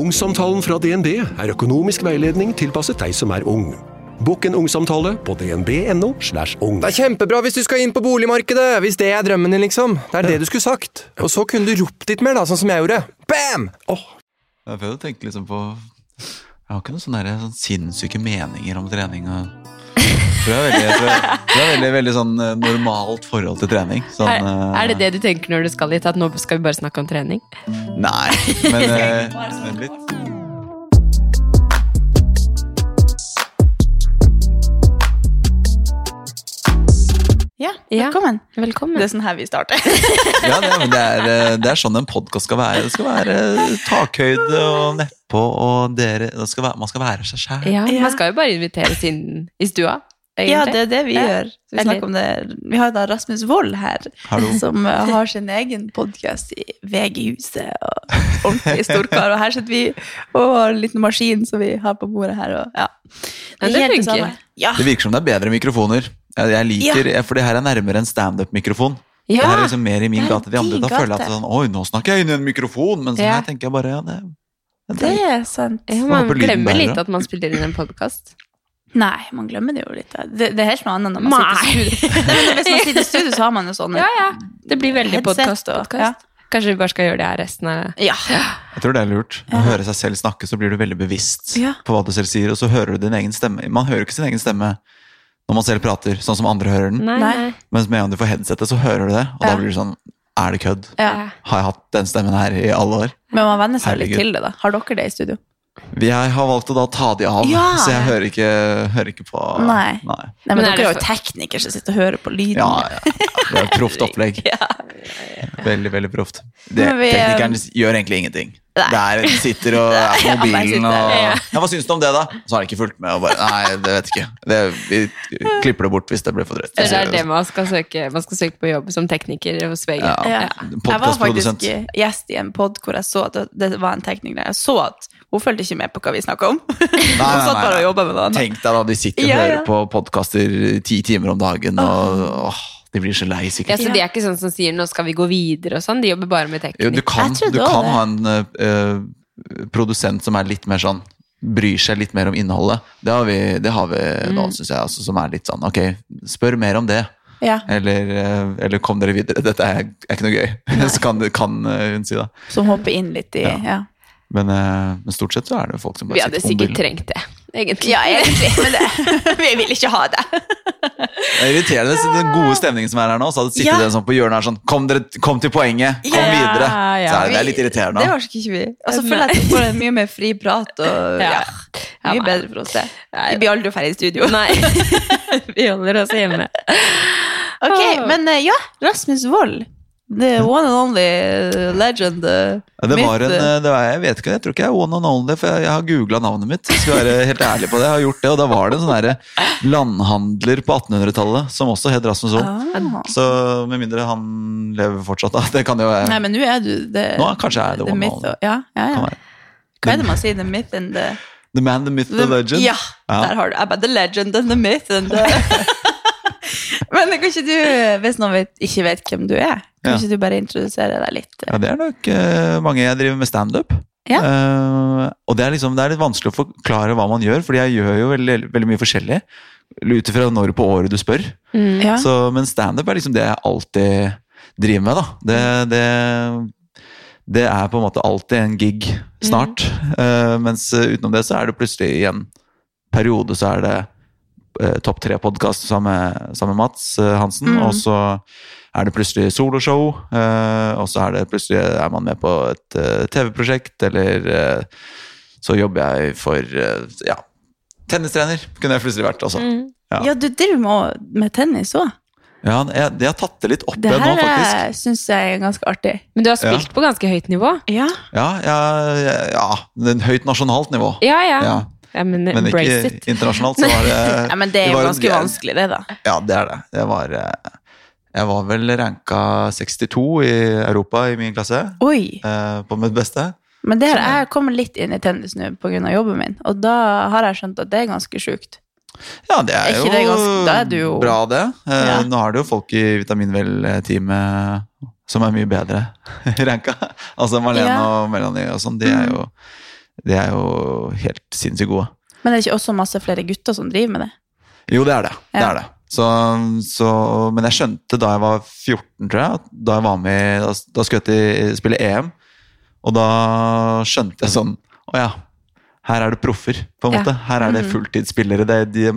Ungsamtalen fra DNB er økonomisk veiledning tilpasset deg som er ung. Bokk en ungsamtale på dnb.no. slash ung. Det er kjempebra hvis du skal inn på boligmarkedet, hvis det er drømmen din, liksom. Det er det du skulle sagt. Og så kunne du ropt litt mer, da, sånn som jeg gjorde. Bam! Jeg prøvde å tenke liksom på Jeg har ikke noen sånne, der, sånn sinnssyke meninger om trening. Og, for jeg har veldig, veldig, veldig sånn eh, normalt forhold til trening. Sånn, Er, eh, er det det du tenker når du skal hit? At nå skal vi bare snakke om trening? Nei, men, eh, men litt. Ja, Ja. velkommen. Velkommen. Det er sånn her vi starter. Ja, det, det, er, eh, det er sånn en podkast skal være. Det skal være takhøyde og nedpå, og dere, det skal være, man skal være seg sjæl. Ja, Ja. Man skal jo bare inviteres inn i stua. Ja, det er det vi Ja. gjør. Vi, om det. vi har da Rasmus Wold her, Hallo. som uh, har sin egen podkast i VG-huset. og Ordentlig storkar. Og her sitter vi og har en liten maskin som vi har på bordet her. Og, ja. Det, det. Det virker som det er bedre mikrofoner. Jeg, jeg liker, For det her er nærmere en standup-mikrofon. Det her er liksom mer i min gate. De andre, da føler jeg at sånn, Oi, nå snakker jeg inn i en mikrofon! Men sånn Ja. her tenker jeg bare ja, det, det, Det er sant. Ja, man glemmer litt at man spiller inn en podkast. Nei, man glemmer det jo litt. Det, det er helt noe annet når man sitter i studio. Nei, Hvis man sitter i studio, så har man jo sånn Ja, ja. Det blir veldig podkast. og- ja. Kanskje vi bare skal gjøre det her resten av Ja. Jeg tror det er lurt. Å høre seg selv snakke, så blir du veldig bevisst Ja. på hva du selv sier, og så hører du din egen stemme. Man hører ikke sin egen stemme når man selv prater, sånn som andre hører den. Nei, Nei. Mens med en gang du får headsetet, så hører du det, og Ja. da blir du sånn Er det kødd? ja. Har jeg hatt den stemmen her i alle år? Men man venner seg litt til det, da. Har dere det i studio? Jeg har valgt å da ta de av, Ja. så jeg hører ikke, hører ikke på Nei. Nei. Nei, men, Men er dere er jo teknikere som sitter og hører på lyden. Ja, ja. Det er et proft opplegg. Ja. Veldig, veldig proft. Det, vi, eh, teknikeren gjør egentlig ingenting. Nei. Det er, sitter og er på mobilen og ja. Hva syns du om det, da? Så har de ikke fulgt med. og bare, Nei, det vet ikke. Det, vi klipper det bort hvis det blir for drøyt. Det er det man skal søke Man skal søke på jobb som tekniker hos VG. Ja. Ja. Jeg var faktisk gjest i en pod hvor jeg så at det- det var en tekniker. Jeg så at hun fulgte ikke med på hva vi snakka om. hun nei, satt bare nei. og med noe. Tenk deg da, de sitter og Ja, ja. hører på podkaster ti timer om dagen, og åh, de blir så lei Ja, så de er ikke sånn som sier 'nå skal vi gå videre' og sånn. De jobber bare med Jo, du kan, du kan ha en uh, produsent som er litt mer sånn Bryr seg litt mer om innholdet. Det har vi, det har vi nå, Mm. syns jeg. Altså, som er litt sånn ok, spør mer om det. Ja, Eller, eh, eller kom dere videre, dette er, er ikke noe gøy. Så kan, kan eh, hun si da. Som hopper inn litt i Ja. Ja, Men, eh, men stort sett så er det folk som bare Vi hadde sitter på sikkert trengt det, egentlig. ja egentlig. Men det, vi vil ikke ha det. Det er irriterende, så den gode stemningen som er her nå. Så hadde sittet Ja. den sånn på hjørnet her sånn Kom, dere, kom til poenget! Kom Ja, videre! ja. Så er det, det er litt irriterende. Det orker ikke vi. Og så føler jeg at vi får en mye mer fri prat. Og, ja. Ja. Mye bedre for oss, det. Vi blir aldri ferdig i studio. Nei. vi holder oss hjemme. Ok, Men eh, ja, Rasmus Wold. The one and only uh, legend. Ja, Det var en, eh, det var, jeg vet ikke, jeg tror ikke jeg er one and only, for jeg, jeg har googla navnet mitt. Jeg skal være helt ærlig på det, jeg har gjort det, og da var det en sånn landhandler på 1800-tallet som også het Rasmus Wold. ah. Så med mindre han lever fortsatt, da. Det kan jo være Nei, men nå er du det, Nå kanskje jeg er the one and only. Ja, ja, ja. Hva er det man sier? The myth and the The man, the myth, the legend. Ja, Ja. der har du. Jeg bare, the legend and the myth and the Men kan ikke du, hvis noen vet, ikke vet hvem du er, kan Ja. du bare introdusere deg litt? Ja, det er nok uh, mange jeg driver med standup. Ja. Uh, og det er, liksom, det er litt vanskelig å forklare hva man gjør, fordi jeg gjør jo veldig, veldig mye forskjellig. Ut ifra når på året du spør. Ja. Så, men standup er liksom det jeg alltid driver med, da. Det, det, det er på en måte alltid en gig snart. Eh, mens eh, utenom det så er det plutselig i en periode så er det eh, Topp tre-podkast sammen, med- sammen med Mats eh, Hansen. Mm. Og så er det plutselig soloshow. eh, og så er det plutselig er man med på et eh, TV-prosjekt, eller eh, så jobber jeg for ja, tennistrener. Kunne jeg plutselig vært også. Mm. Ja. Ja, du driver med, med tennis òg. Ja, jeg, jeg har tatt det litt opp Det igjen nå, her faktisk. syns jeg er ganske artig. Men du har Ja. spilt på ganske høyt nivå? Ja. Ja, ja, ja, ja en høyt nasjonalt nivå. Ja, ja. Ja. ja men Men ikke it. internasjonalt, så var det ja, men det er jo ganske vanskelig, det, da. Ja, det er det. Det var Jeg var vel ranka 62 i Europa i min klasse, Oi. eh, på mitt beste. Men det her, jeg kommer litt inn i tennis nå pga. jobben min, og da har jeg skjønt at det er ganske sjukt. Ja, det er, Er jo det ganske- er du jo- bra, det. Eh, Ja. Nå er det jo folk i Vitaminvel-teamet som er mye bedre ranka. Altså Marlene Ja. og Melanie og sånn, de jo De er jo helt sinnssykt gode. Men det er ikke også masse flere gutter som driver med det? Jo, det er det. det, er det. Så, så, men jeg skjønte da jeg var 14, tror jeg, da jeg var med Da, da skulle jeg til, spille EM, og da skjønte jeg sånn Å ja, her er det proffer, på en Ja. Her er det Mhm. fulltidsspillere. Det, de,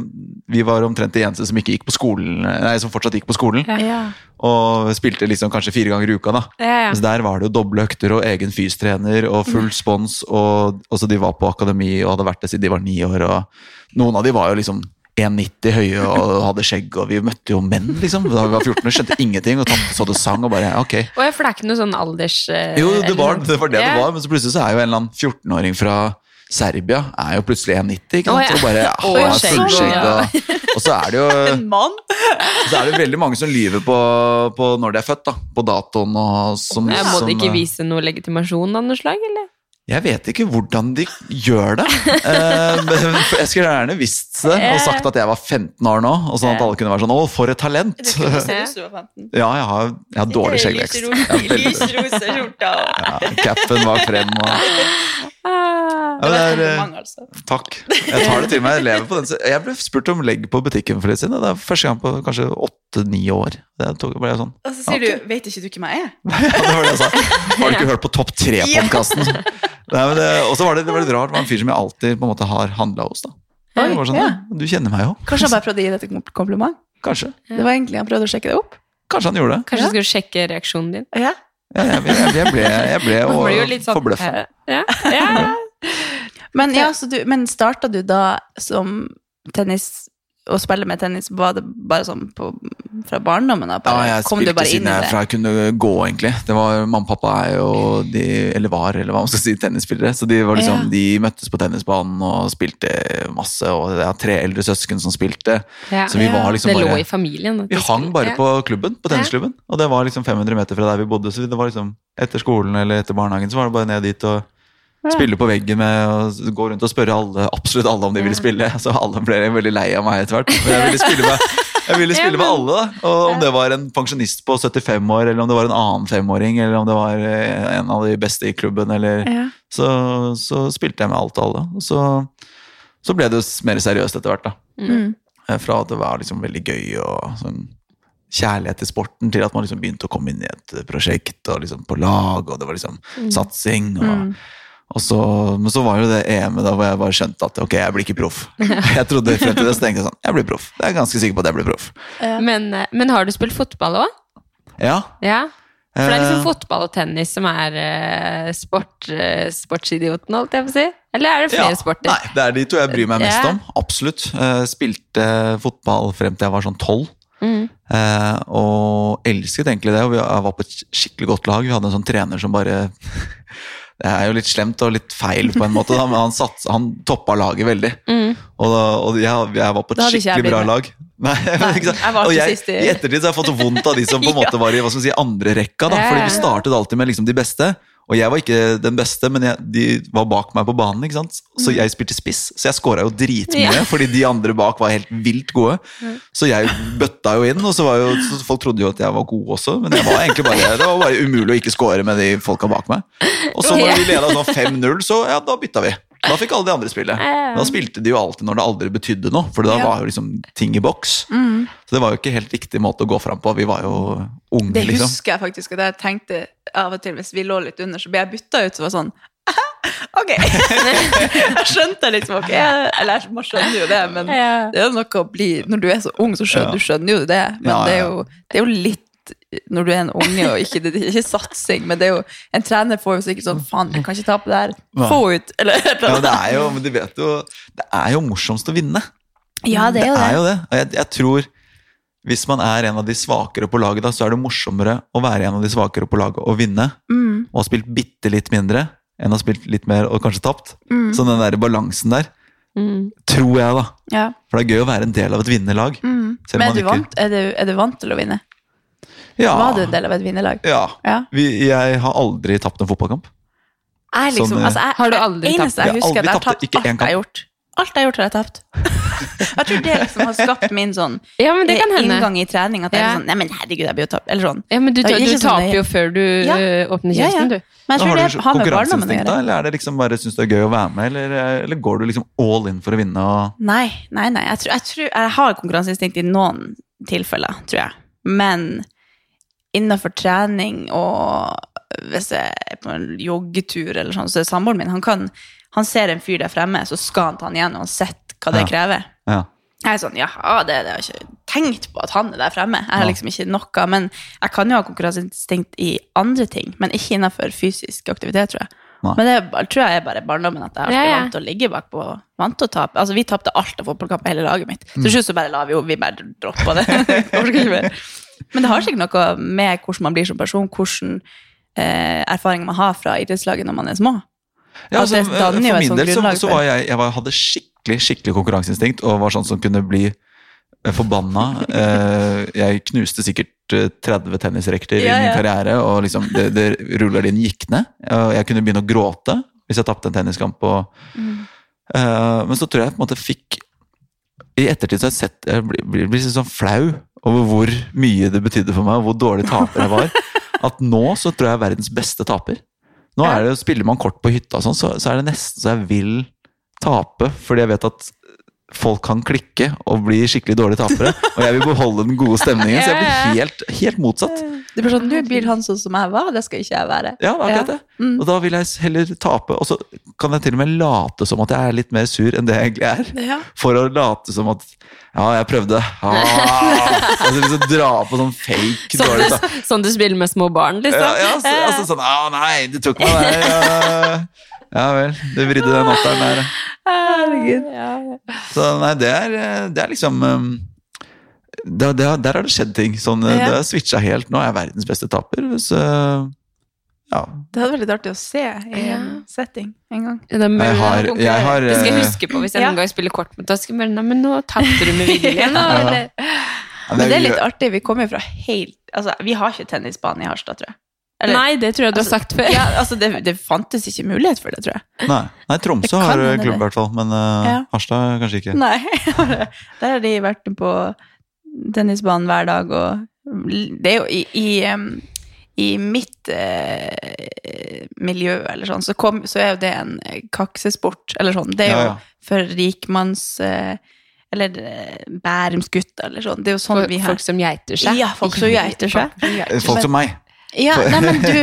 vi var omtrent de eneste som ikke gikk på skolen Nei, som fortsatt gikk på skolen. Ja. Og spilte liksom kanskje fire ganger i uka, da. Ja, ja. Mens der var det jo doble økter og egen fystrener og full spons. Og også de var på akademi og hadde vært det siden de var ni år. Og noen av de var jo liksom 1,90 høye og hadde skjegg, og vi møtte jo menn liksom da vi var 14 og skjønte ingenting. Og tante så det sang og bare ok. Og jeg, for det er ikke noe sånn alders... eh, Jo, det var det, var det det var, men så plutselig så er jo en eller annen 14-åring fra Serbia er jo plutselig 1,90, ikke sant? sant? ja. Og bare Oi, har skjegg, fullskjegg. Og, og så er det jo En mann? så er det veldig mange som lyver på, på når de er født, da. På datoen og som, Ja, må som de ikke eh, vise noe legitimasjon av noe slag, eller? Jeg vet ikke hvordan de gjør det. Eh, jeg skulle gjerne visst det og sagt at jeg var 15 år nå. Og sånn at alle kunne være sånn 'Å, for et talent'. du Ja, jeg har, jeg har dårlig skjeggvekst. Lyserosa skjorta. Ja, capen bak frem og Ah. ja, det er, eh, altså. Takk. Jeg tar det til meg. Jeg lever på den. Jeg ble spurt om legg på butikken for litt siden. Det er første gang på kanskje åtte-ni år. Det tok, ble jeg sånn. Og så sier okay. du 'vet ikke du hvem jeg er'? Ja, det var det jeg sa. Har du ikke hørt på Topp tre-podkasten? Og så var det, det var litt rart. Det var en fyr som jeg alltid på en måte har handla hos. da. Det var sånn, ja. ja, Du kjenner meg jo. Kanskje han bare prøvde å gi deg et kompliment? Kanskje. Det var egentlig han prøvde å sjekke det opp? Kanskje han gjorde det. Kanskje du skulle sjekke reaksjonen din? Ja. Ja, jeg, jeg, jeg ble, jeg ble, ble blir jo litt sånn forbløffa. Ja, ja. Men, ja, du, men starta du da som tennis å spille med tennis, var det bare sånn på, fra barndommen av? Ja, jeg kom du spilte bare siden jeg fra jeg kunne gå, egentlig. Det var, Mamma og pappa er jo de, eller var, eller hva man skal si, tennisspillere. Så de, var liksom, Ja. de møttes på tennisbanen og spilte masse. Og jeg har tre eldre søsken som spilte. Ja. Så vi var liksom det lå i familien. Vi hang bare ja. på klubben, på tennisklubben. Og det var liksom 500 meter fra der vi bodde, så det var liksom etter skolen eller etter barnehagen så var det bare ned dit og spille på veggen med og gå rundt og spørre alle, absolutt alle om de ville spille. Så alle ble veldig lei av meg etter hvert. Men jeg ville spille med, jeg ville spille med alle, da. Og om det var en pensjonist på 75 år, eller om det var en annen femåring, eller om det var eh, en av de beste i klubben, eller så, så spilte jeg med alt og alle. Og så, så ble det mer seriøst etter hvert, da. Mm. Eh, Fra at det var liksom veldig gøy og sånn kjærlighet til sporten, til at man liksom begynte å komme inn i et eh, prosjekt og liksom på lag, og det var liksom satsing. Og, Mm. Så, men så var jo det EM-et da hvor jeg bare skjønte at ok, jeg blir ikke proff. Jeg trodde frem til det, så tenkte jeg sånn, jeg blir proff. Jeg er ganske sikker på at jeg blir proff. Men, eh, men har du spilt fotball òg? Ja. Ja. For det er liksom eh, fotball og tennis som er eh, sport, sportsidioten, holdt jeg på å si? Eller er det flere ja, sporter? Nei, det er de to jeg bryr meg mest om. Absolutt. Spilte fotball frem til jeg var sånn tolv. Mm. Eh, og elsket egentlig det. Og vi jeg var på et skikkelig godt lag. Vi hadde en sånn trener som bare Det er jo litt slemt og litt feil på en måte, da, men han, sats, han toppa laget veldig. Mm. Og, da, og jeg, jeg var på et skikkelig bra lag. Nei, ikke sant? jeg var og jeg, i- ettertid så har jeg fått vondt av de som på en måte var i hva skal man si, andre rekka. Da, fordi vi startet alltid med liksom de beste. Og jeg var ikke den beste, men jeg, de var bak meg på banen. ikke sant? Så jeg spilte spiss, så jeg scora jo dritmye, Mm. Ja. fordi de andre bak var helt vilt gode. Så jeg bøtta jo inn, og så var jo, så folk trodde jo at jeg var god også, men jeg var egentlig bare, det var bare umulig å ikke score med de folka bak meg. Og så når vi leda sånn 5-0, så ja, da bytta vi. Da fikk alle de andre spille. Da spilte de jo alltid når det aldri betydde noe, for da var jo liksom ting i boks. Så det var jo ikke helt riktig måte å gå fram på. Vi var jo unge, Det liksom. husker jeg faktisk at jeg tenkte av og til hvis vi lå litt under, så ble jeg bytta ut, så var det sånn Ok! jeg skjønte liksom ok, Eller man skjønner jo det, men det er jo noe å bli Når du er så ung, så skjønner du skjønner jo det, men det, er jo, det er jo litt når du er en unge og ikke, det er ikke satsing, men det er jo En trener får jo sikkert sånn Faen, jeg kan ikke tape det her. Få ut! Eller eller Ja, det er jo, men du vet jo Det er jo morsomst å vinne. Ja, det er jo det. det. Og jeg, jeg tror hvis man er en av de svakere på laget, da, så er det morsommere å være en av de svakere på laget og vinne. Mm. Og ha spilt bitte litt mindre enn å ha spilt litt mer og kanskje tapt. Mm. Så den der balansen der, Mm. tror jeg, da. Ja. For det er gøy å være en del av et vinnerlag. Mm. Men er du, ikke- vant, er, du, er du vant til å vinne? Ja. Var du en del av et vinnerlag? Ja. Ja. Vi, jeg har aldri tapt en fotballkamp. Jeg liksom, Sånn, eh, altså, jeg, Har du aldri tapt? jeg Jeg har husker, jeg har tapt, tapt ikke alt jeg har gjort. Alt jeg har gjort, har jeg tapt. jeg tror det liksom har skapt min sånn Ja, men det kan hende. inngang i trening. At jeg er sånn Nei, men herregud, jeg blir jo tapt. Eller sånn. Ja, men du, er du sånn taper jo før du Ja. øh, åpner Ja, ja. kjeften, du. Men jeg tror har det du konkurranseinstinkt, da? Eller er det liksom bare syns du det er gøy å være med, eller, eller går du liksom all in for å vinne? Og... Nei, nei, nei. Jeg, tror, jeg, tror, jeg har konkurranseinstinkt i noen tilfeller, tror jeg. Men innenfor trening og hvis jeg er på en joggetur eller sånn, så er samboeren min han, kan, han ser en fyr der fremme, så skal han ta han igjen, og han sett hva det Ja. krever. Ja. Jeg er sånn, ja, det, det har jeg ikke tenkt på at han er der fremme. Jeg har liksom ikke noe, men jeg kan jo ha konkurranseinstinkt i andre ting, men ikke innenfor fysisk aktivitet, tror jeg. Nei. Men det er, tror jeg er bare barndommen at jeg alltid Ja, ja. vant til å ligge bakpå, vant til å tape. Altså, vi tapte alt av fotballkamper, hele laget mitt. Mm. Til slutt så bare la vi jo, vi bare droppa det. Men det har sikkert noe med hvordan man blir som person, hvordan eh, erfaringer man har fra idrettslaget når man er små. Ja, altså, det for min del så, så var jeg, jeg var, hadde skikkelig skikkelig konkurranseinstinkt og var sånn som kunne bli eh, forbanna. Eh, jeg knuste sikkert eh, 30 tennisrekter Ja, i min karriere, og liksom det, det rullegardinen gikk ned. Og jeg kunne begynne å gråte hvis jeg tapte en tenniskamp. Og, Mm. uh, men så tror jeg på en måte fikk I ettertid så har jeg sett Jeg blir, blir, blir sånn flau over hvor mye det betydde for meg, og hvor dårlig taper jeg var. At nå så tror jeg jeg er verdens beste taper. Nå er det, spiller man kort på hytta, sånn, så, så er det nesten så jeg vil tape, fordi jeg vet at folk kan klikke og bli skikkelig dårlige tapere. Og jeg vil beholde den gode stemningen, så jeg blir helt, helt motsatt. Det blir sånn, Nå blir han sånn som jeg var, det skal ikke jeg være. Ja, akkurat det. Mm. Og da vil jeg heller tape, og så kan jeg til og med late som at jeg er litt mer sur enn det jeg egentlig er. Ja. For å late som at ja, jeg prøvde. Ah, altså liksom dra på sånn fake Sånn dårlig du, sånn du spiller med små barn, liksom. Ja, ja, så, altså sånn ah, nei, du tok meg der. Ja, ja vel, du vridde den åtteren der. Herregud. Så nei, det er, det er liksom um, det, da, Der har det skjedd ting. Sånn, Ja. Det har switcha helt. Nå er jeg verdens beste taper. Så ja. Det hadde vært litt artig å se i en setting en gang. Ja, det, er Jeg har, jeg har det skal jeg eh, huske på hvis jeg Ja. noen gang spiller kort med deg. Men nå tapte du med vilje, nå. Eller? Men det er litt artig, vi kommer jo fra helt Altså, vi har ikke tennisbane i Harstad, tror jeg. Eller- Nei, det tror jeg du har Altså, sagt før. Ja, altså det, det fantes ikke mulighet for det, tror jeg. Nei, nei Tromsø har klubb, i hvert fall. Men uh, Ja. Harstad kanskje ikke. Nei. Der har de vært på tennisbanen hver dag, og det er jo i, i, i mitt eh, miljø, eller sånn, så, kom, så er jo det en eh, kaksesport, eller sånn. Det er jo Ja, ja. for rikmanns... eh, eller eh, Bærumsgutter, eller sånn. Det er jo sånn for, vi har folk som geiter seg. Ja, folk som geiter seg. Folk som meg. Ja, nei, men du,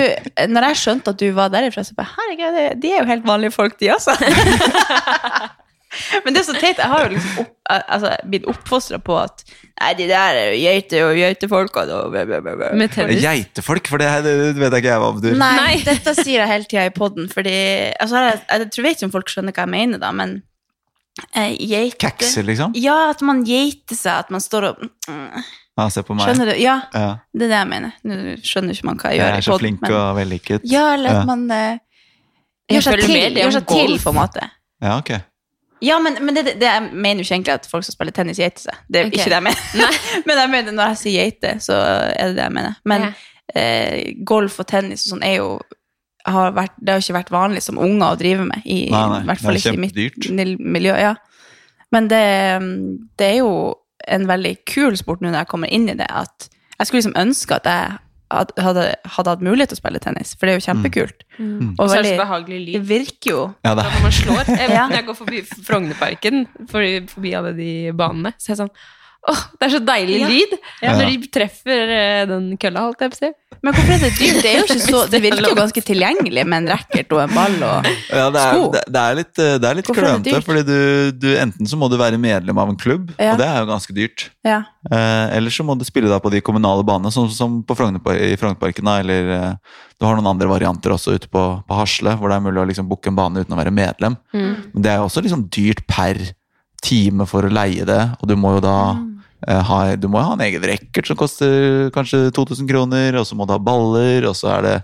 når jeg skjønte at du var derifra, så bare herregud, det- de er jo helt vanlige folk, de også. men det er så teit. Jeg har jo liksom opp, altså, blitt oppfostra på at nei, de der er jo geiter og geitefolk og. Geitefolk, for det, her, det vet jeg ikke jeg hva betyr. Nei, Nei. dette sier jeg hele tida i poden, fordi altså, jeg, jeg tror vet ikke om folk skjønner hva jeg mener, da, men eh, geite Kekser, liksom? Ja, at man geiter seg, at man står og mm, Ja, se på meg. Skjønner du? Ja, Ja. det er det jeg mener. Nå skjønner ikke man hva jeg Jeg gjør er så podden, flink men- og vellykket. Ja, eller at Ja. man eh, gjør seg til, gjør seg til, på en måte. Ja, ok. Ja, men, men det, det, jeg mener jo ikke egentlig at folk som spiller tennis, geiter seg. Det er okay. ikke det jeg mener. men jeg mener, når jeg sier geite, så er det det jeg mener. Men Ja. eh, golf og tennis og sånn er jo har vært, Det har jo ikke vært vanlig som unger å drive med, i, Nei, nei, i hvert fall ikke i mitt miljø. Ja. Men det, det er jo en veldig kul sport nå når jeg kommer inn i det, at jeg skulle liksom ønske at jeg hadde, hadde hatt mulighet til å spille tennis, for det er jo kjempekult. Mm. Og Og så er det så behagelig det virker jo Ja, det, Da når man slår. Jeg, Ja. Når jeg går forbi Frognerparken, forbi, forbi alle de banene, så er jeg sånn Åh, det er så deilig Ja. lyd Ja. når de treffer eh, den kølla, holdt jeg på å si. Men hvorfor er det dyrt? Det, er jo ikke så, det virker jo ganske tilgjengelig med en racket og en ball og ja, det, er, Sko. det, er litt, eh, det er litt det klønete, fordi du, du, enten så må du være medlem av en klubb, Ja. og det er jo ganske dyrt. Ja. Eh, eller så må du spille da på de kommunale banene, sånn som på Frognerpar i Frognerparken. Eller eh, du har noen andre varianter også ute på, på Hasle, hvor det er mulig å liksom booke en bane uten å være medlem. Men det er jo også liksom dyrt per time for å leie det, og du må jo da eh, ha, Du må jo ha en egen racket som koster kanskje 2000 kroner, og så må du ha baller, og så er det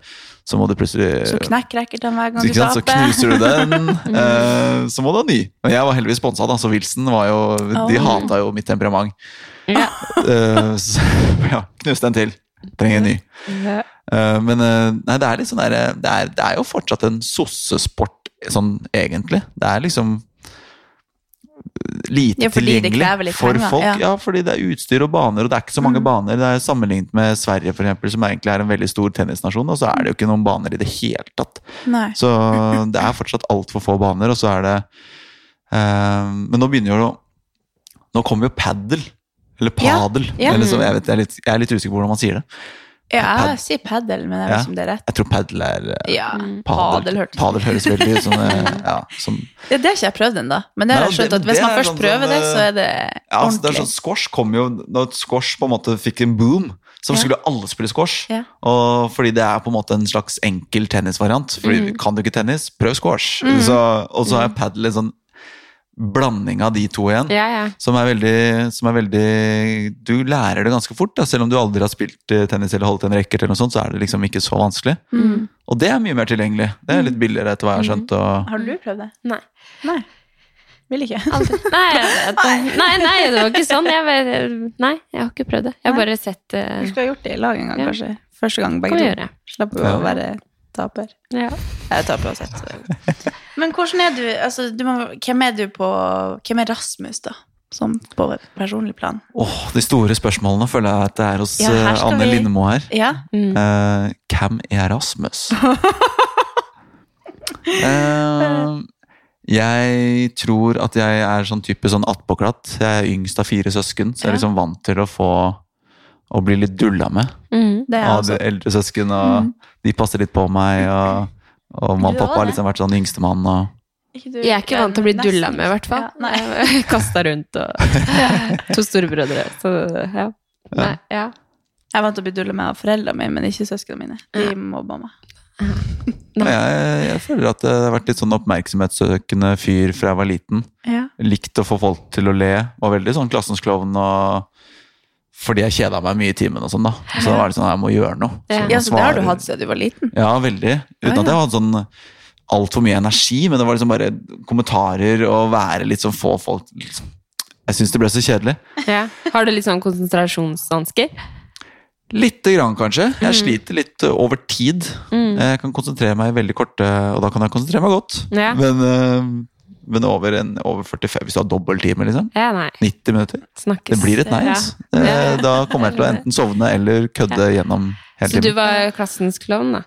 så må du plutselig Så knekk racketen hver gang du taper. så knuser du den, eh, så må du ha ny. Men jeg var heldigvis sponsa, da, så Wilson var jo De Oh. hata jo mitt temperament. Ja. Eh, så ja, knus den til. Trenger en ny. Ja. Eh, men eh, nei, det er litt sånn derre det, er, det er jo fortsatt en sossesport, sånn egentlig. Det er liksom lite Ja, tilgjengelig for folk. ja. Ja. fordi det er utstyr og baner, og det er ikke så mange baner. Det er Sammenlignet med Sverige, for eksempel, som egentlig er en veldig stor tennisnasjon, og så er det jo ikke noen baner i det hele tatt. Nei. Så det er fortsatt altfor få baner, og så er det eh, Men nå begynner jo Nå kommer jo padel. Eller padel. ja. Eller som jeg, vet, jeg, er litt, jeg er litt usikker på hvordan man sier det. Ja, jeg sier padel, men jeg vet ikke om det er rett. Jeg tror padel er eh, Ja, padel. padel hørtes Padel høres veldig ut som eh, ja, som, Ja, det har ikke jeg prøvd ennå, men det har jeg skjønt at hvis man først sånn prøver det, så eh, er det ja, altså, det er ordentlig. sånn Squash kom jo Når squash på en måte fikk en boom, så Ja. skulle alle spille squash. Ja. Og fordi det er på en måte en slags enkel tennisvariant. Fordi Mm. Kan du ikke tennis, prøv squash. Så, og så er padel en sånn blanding av de to igjen. Ja, ja. Som er, veldig, som er veldig Du lærer det ganske fort. Da. Selv om du aldri har spilt eh, tennis eller holdt en racket, eller noe sånt, så er det liksom ikke så vanskelig. Mm. Og det er mye mer tilgjengelig. Det er litt billigere, etter hva jeg har skjønt. Og, Har du prøvd det? Nei. Nei. Vil ikke. Nei, nei, nei, det var ikke sånn. Jeg, vet- nei, jeg har ikke prøvd det. Jeg har bare sett uh... Du skulle ha gjort det i lag en gang, Ja. kanskje. Første gang begge to. Slapp å være taper. ja. Jeg er taper uansett. Men hvordan er du, altså, du må, hvem er du på Hvem er Rasmus, da? Som på personlig plan? åh, de store spørsmålene føler jeg at det er hos Ja, Anne vi- Lindmo her. Ja? Mm. Uh, hvem er Rasmus? uh, jeg tror at jeg er sånn type sånn attpåklatt. Jeg er yngst av fire søsken, så jeg er liksom vant til å få å bli litt dulla med Mm. Det er av også. eldre søsken. Og de passer litt på meg, og, og mamma og pappa har liksom vært sånn yngstemann. Og, du- Jeg er ikke vant til å bli dulla med, i hvert fall. Ja. Kasta rundt og to storebrødre. Så ja. Nei, ja. Jeg er vant til å bli dullet med av foreldrene mine, men ikke søsknene mine. De mobba meg. jeg, jeg føler at det har vært litt sånn oppmerksomhetssøkende fyr fra jeg var liten. Ja. Likt å få folk til å le. Var veldig sånn klassens klovn og fordi jeg kjeda meg mye i timen og sånn, da. Så da var det sånn jeg må gjøre noe. Ja. ja, så det har du hatt siden du var liten? Ja, veldig. Uten Ja, at jeg hadde sånn altfor mye energi, men det var liksom bare kommentarer og være litt sånn få folk liksom. Jeg syns det ble så kjedelig. ja. Har du litt sånn konsentrasjonsvansker? Lite grann, kanskje. Mm. Jeg sliter litt over tid. Jeg kan konsentrere meg i veldig korte Og da kan jeg konsentrere meg godt. Ja. Men, ø, men over, en, over 45, hvis du har dobbelttime, liksom. Ja, nei. 90 minutter. Snakkes. Det blir et nei. Ja. Eh, Da kommer jeg til å enten sovne eller kødde gjennom hele Så du var klassens klovn, da?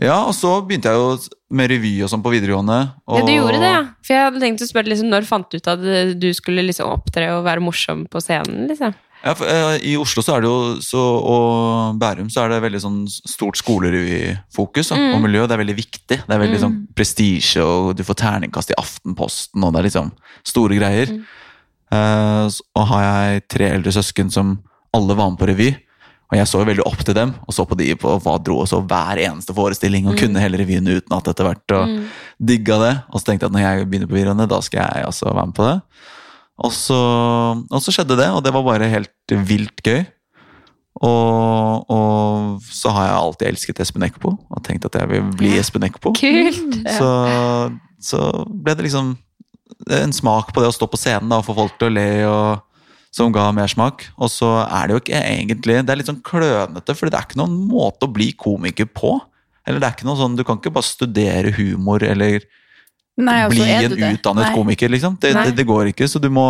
Ja, og så begynte jeg jo med revy og sånn på videregående. Og... Ja, du gjorde det, ja. For jeg hadde tenkt å spørre liksom, når fant du ut at du skulle liksom opptre og være morsom på scenen, liksom? Ja, for, eh, I Oslo så er det jo, så, og Bærum så er det veldig sånn stort skolerevyfokus Mm. og miljø. Det er veldig viktig. Det er veldig sånn prestisje, og du får terningkast i Aftenposten, og det er liksom store greier. Mm. Eh, og har jeg tre eldre søsken som alle var med på revy, og jeg så jo veldig opp til dem, og så på de på hva dro og så hver eneste forestilling, og kunne hele revyen utenat etter hvert, og Mm. digga det. Og så tenkte jeg at når jeg begynner på videregående, da skal jeg også være med på det. Og så, og så skjedde det, og det var bare helt vilt gøy. Og, og så har jeg alltid elsket Espen Eckbo, og tenkt at jeg vil bli Espen Eckbo. Kult! Så, så ble det liksom en smak på det å stå på scenen da, og få folk til å le, og, som ga mersmak. Og så er det jo ikke egentlig Det er litt sånn klønete, for det er ikke noen måte å bli komiker på. Eller det er ikke noe sånn, Du kan ikke bare studere humor eller Nei, og bli en utdannet komiker, liksom. Det, det, det går ikke. Så du må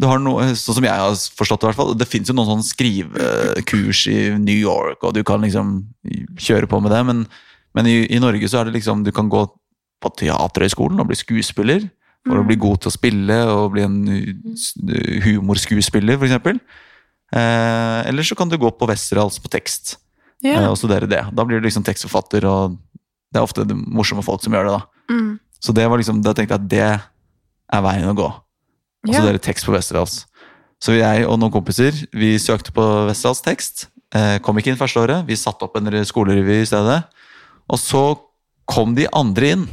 du har noe, Sånn som jeg har forstått det, i hvert fall. Det fins jo noen sånn skrivekurs i New York, og du kan liksom kjøre på med det, men, men i, i Norge så er det liksom Du kan gå på Teaterhøgskolen og bli skuespiller. For å bli god til å spille og bli en humorskuespiller, f.eks. Eh, eller så kan du gå på Westerdals på tekst eh, og studere det. Da blir du liksom tekstforfatter, og det er ofte morsomme folk som gjør det. da. Mm. Så det var liksom, da tenkte jeg at det er veien å gå. Og Ja. dere tekst på Westerdals. Så jeg og noen kompiser vi søkte på Westerdals tekst. Eh, kom ikke inn første året. Vi satte opp en skolerevy i stedet. Og så kom de andre inn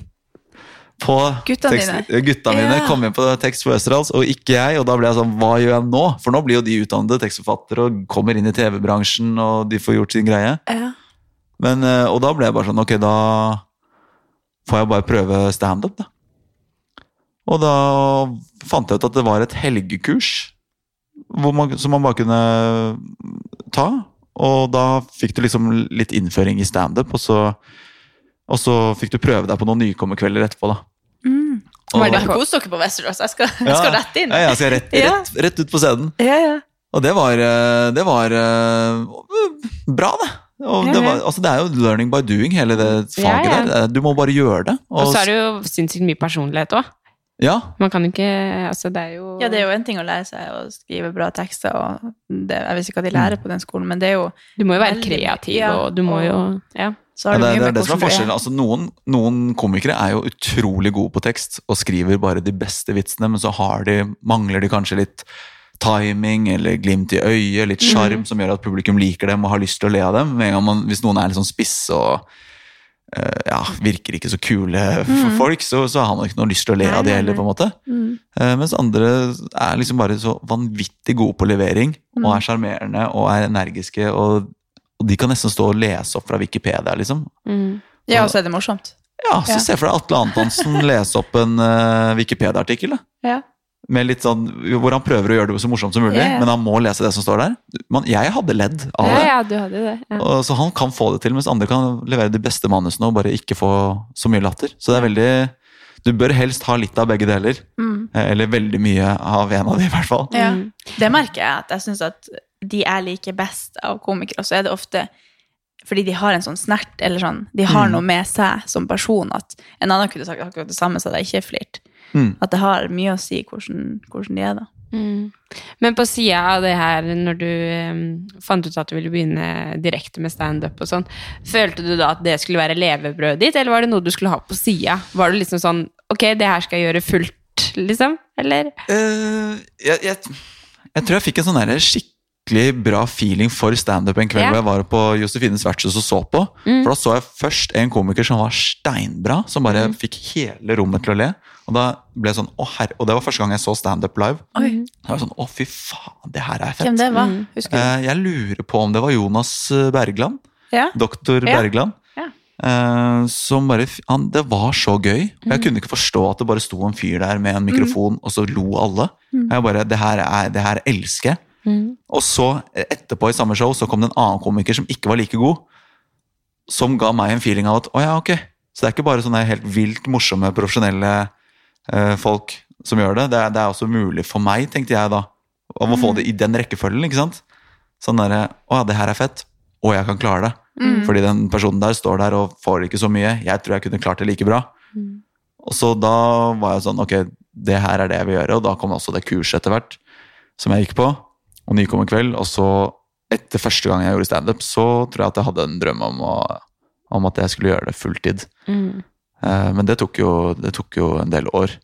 på Gutta tekst, dine. Gutta mine Ja. kom inn på tekst på Westerdals, og ikke jeg. Og da ble jeg sånn, hva gjør jeg nå? For nå blir jo de utdannede tekstforfattere og kommer inn i TV-bransjen, og de får gjort sin greie. Ja. Men, eh, og da ble jeg bare sånn, ok, da får jeg bare prøve stand-up, da. Og da fant jeg ut at det var et helgekurs hvor man, som man bare kunne ta. Og da fikk du liksom litt innføring i standup, og så, og så fikk du prøve deg på noen nykommerkvelder etterpå, da. Mm. Og- Bare kos dere på Westerås. Jeg skal, jeg skal rett inn. Ja, jeg skal rett, rett, rett ut på scenen. Ja, ja. Og det var, eh, det var eh, bra, det. Og det, var, altså det er jo learning by doing, hele det faget Ja, ja. der. Du må bare gjøre det. Og så er det jo sinnssykt mye personlighet òg. Ja, Man kan ikke Altså, det er jo Ja, det er jo en ting å lære seg å skrive bra tekster, og det, jeg vet ikke hva de lærer på den skolen, men det er jo Du må jo være kreativ, ja, og du må jo Ja. Det, det er det som er forskjellen. Altså, noen, noen komikere er jo utrolig gode på tekst og skriver bare de beste vitsene, men så har de, mangler de kanskje litt timing eller glimt i øyet, litt sjarm som gjør at publikum liker dem og har lyst til å le av dem. Man, hvis noen er litt sånn spisse og uh, ja, virker ikke så kule for folk, så, så har man ikke noe lyst til å le av de heller, på en måte. Eh, mens andre er liksom bare så vanvittig gode på levering og er sjarmerende og er energiske. Og, og de kan nesten stå og lese opp fra Wikipedia, liksom. Mm. Ja, og så er det morsomt. Ja, så Ja. se for deg Atle Antonsen lese opp en uh, Wikipedia-artikkel. Ja. Med litt sånn, Hvor han prøver å gjøre det så morsomt som mulig, Ja, ja. men han må lese det som står der. Man, jeg hadde ledd av det. ja, du hadde det. Ja. Og, så han kan få det til, mens andre kan levere de beste manusene og bare ikke få så mye latter. Så det er veldig Du bør helst ha litt av begge deler. Mm. Eh, Eller veldig mye av en av de, i hvert fall. Ja. Mm. Det merker jeg at jeg syns at de jeg liker best av komikere, så er det ofte fordi de har en sånn snert, eller sånn De har Mm. noe med seg som person at en annen kunne sagt akkurat det samme, så hadde jeg ikke flirt. Mm. At det har mye å si hvordan, hvordan de er, da. Mm. Men på sida av det her, når du um, fant ut at du ville begynne direkte med standup og sånn, følte du da at det skulle være levebrødet ditt, eller var det noe du skulle ha på sida? Var det liksom sånn Ok, det her skal jeg gjøre fullt, liksom? Eller? Uh, jeg, jeg, jeg tror jeg fikk en sånn skikk skikkelig bra feeling for standup en kveld Ja. hvor jeg var på Josefines vertshus og så på. Mm. For da så jeg først en komiker som var steinbra, som bare Mm. fikk hele rommet til å le. Og da ble jeg sånn, å herre, og det var første gang jeg så standup live. Oi, Da var jeg sånn, å fy faen, det her er fett. hvem det var? Mm. Husker du? Eh, jeg lurer på om det var Jonas eh, Bergland. Ja? Doktor Ja. Bergland. Ja. Eh, som bare, han, det var så gøy. Og Mm. jeg kunne ikke forstå at det bare sto en fyr der med en mikrofon, og så lo alle. Mm. Jeg bare, det her, er, det her elsker jeg. Mm. Og så, etterpå i samme show, så kom det en annen komiker som ikke var like god. Som ga meg en feeling av at å ja, ok. Så det er ikke bare sånne helt vilt morsomme, profesjonelle folk som gjør det. Det er, det er også mulig for meg, tenkte jeg da. Om å få det i den rekkefølgen, ikke sant. Sånn derre Å ja, det her er fett. Og jeg kan klare det. Mm. Fordi den personen der står der og får ikke så mye. Jeg tror jeg kunne klart det like bra. Og så da var jeg sånn Ok, det her er det jeg vil gjøre. Og da kom også det kurset etter hvert som jeg gikk på. Og nykommerkveld. Og så, etter første gang jeg gjorde standup, så tror jeg at jeg hadde en drøm om, å, om at jeg skulle gjøre det fulltid. Mm. Eh, Men det tok, jo, det tok jo en del år.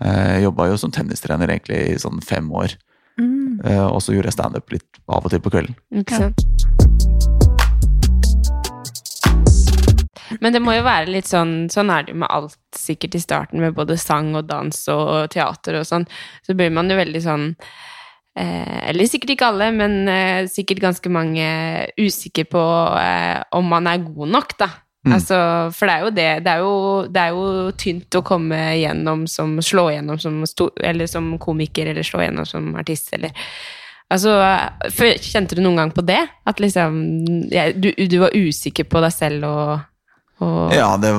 Eh, Jeg jobba jo som tennistrener egentlig i sånn fem år. Mm. Eh, Og så gjorde jeg standup litt av og til på kvelden. Okay. Men det må jo være litt sånn Sånn er det jo med alt sikkert i starten, med både sang og dans og teater og sånn. Så blir man jo veldig sånn eh, Eller sikkert ikke alle, men eh, sikkert ganske mange usikre på eh, om man er god nok, da. Mm. Altså, for det er jo det. Det er jo, det er jo tynt å komme gjennom som Slå gjennom som, eller som komiker, eller slå gjennom som artist, eller Altså, Kjente du noen gang på det? At liksom ja, du, du var usikker på deg selv og, og Ja, det,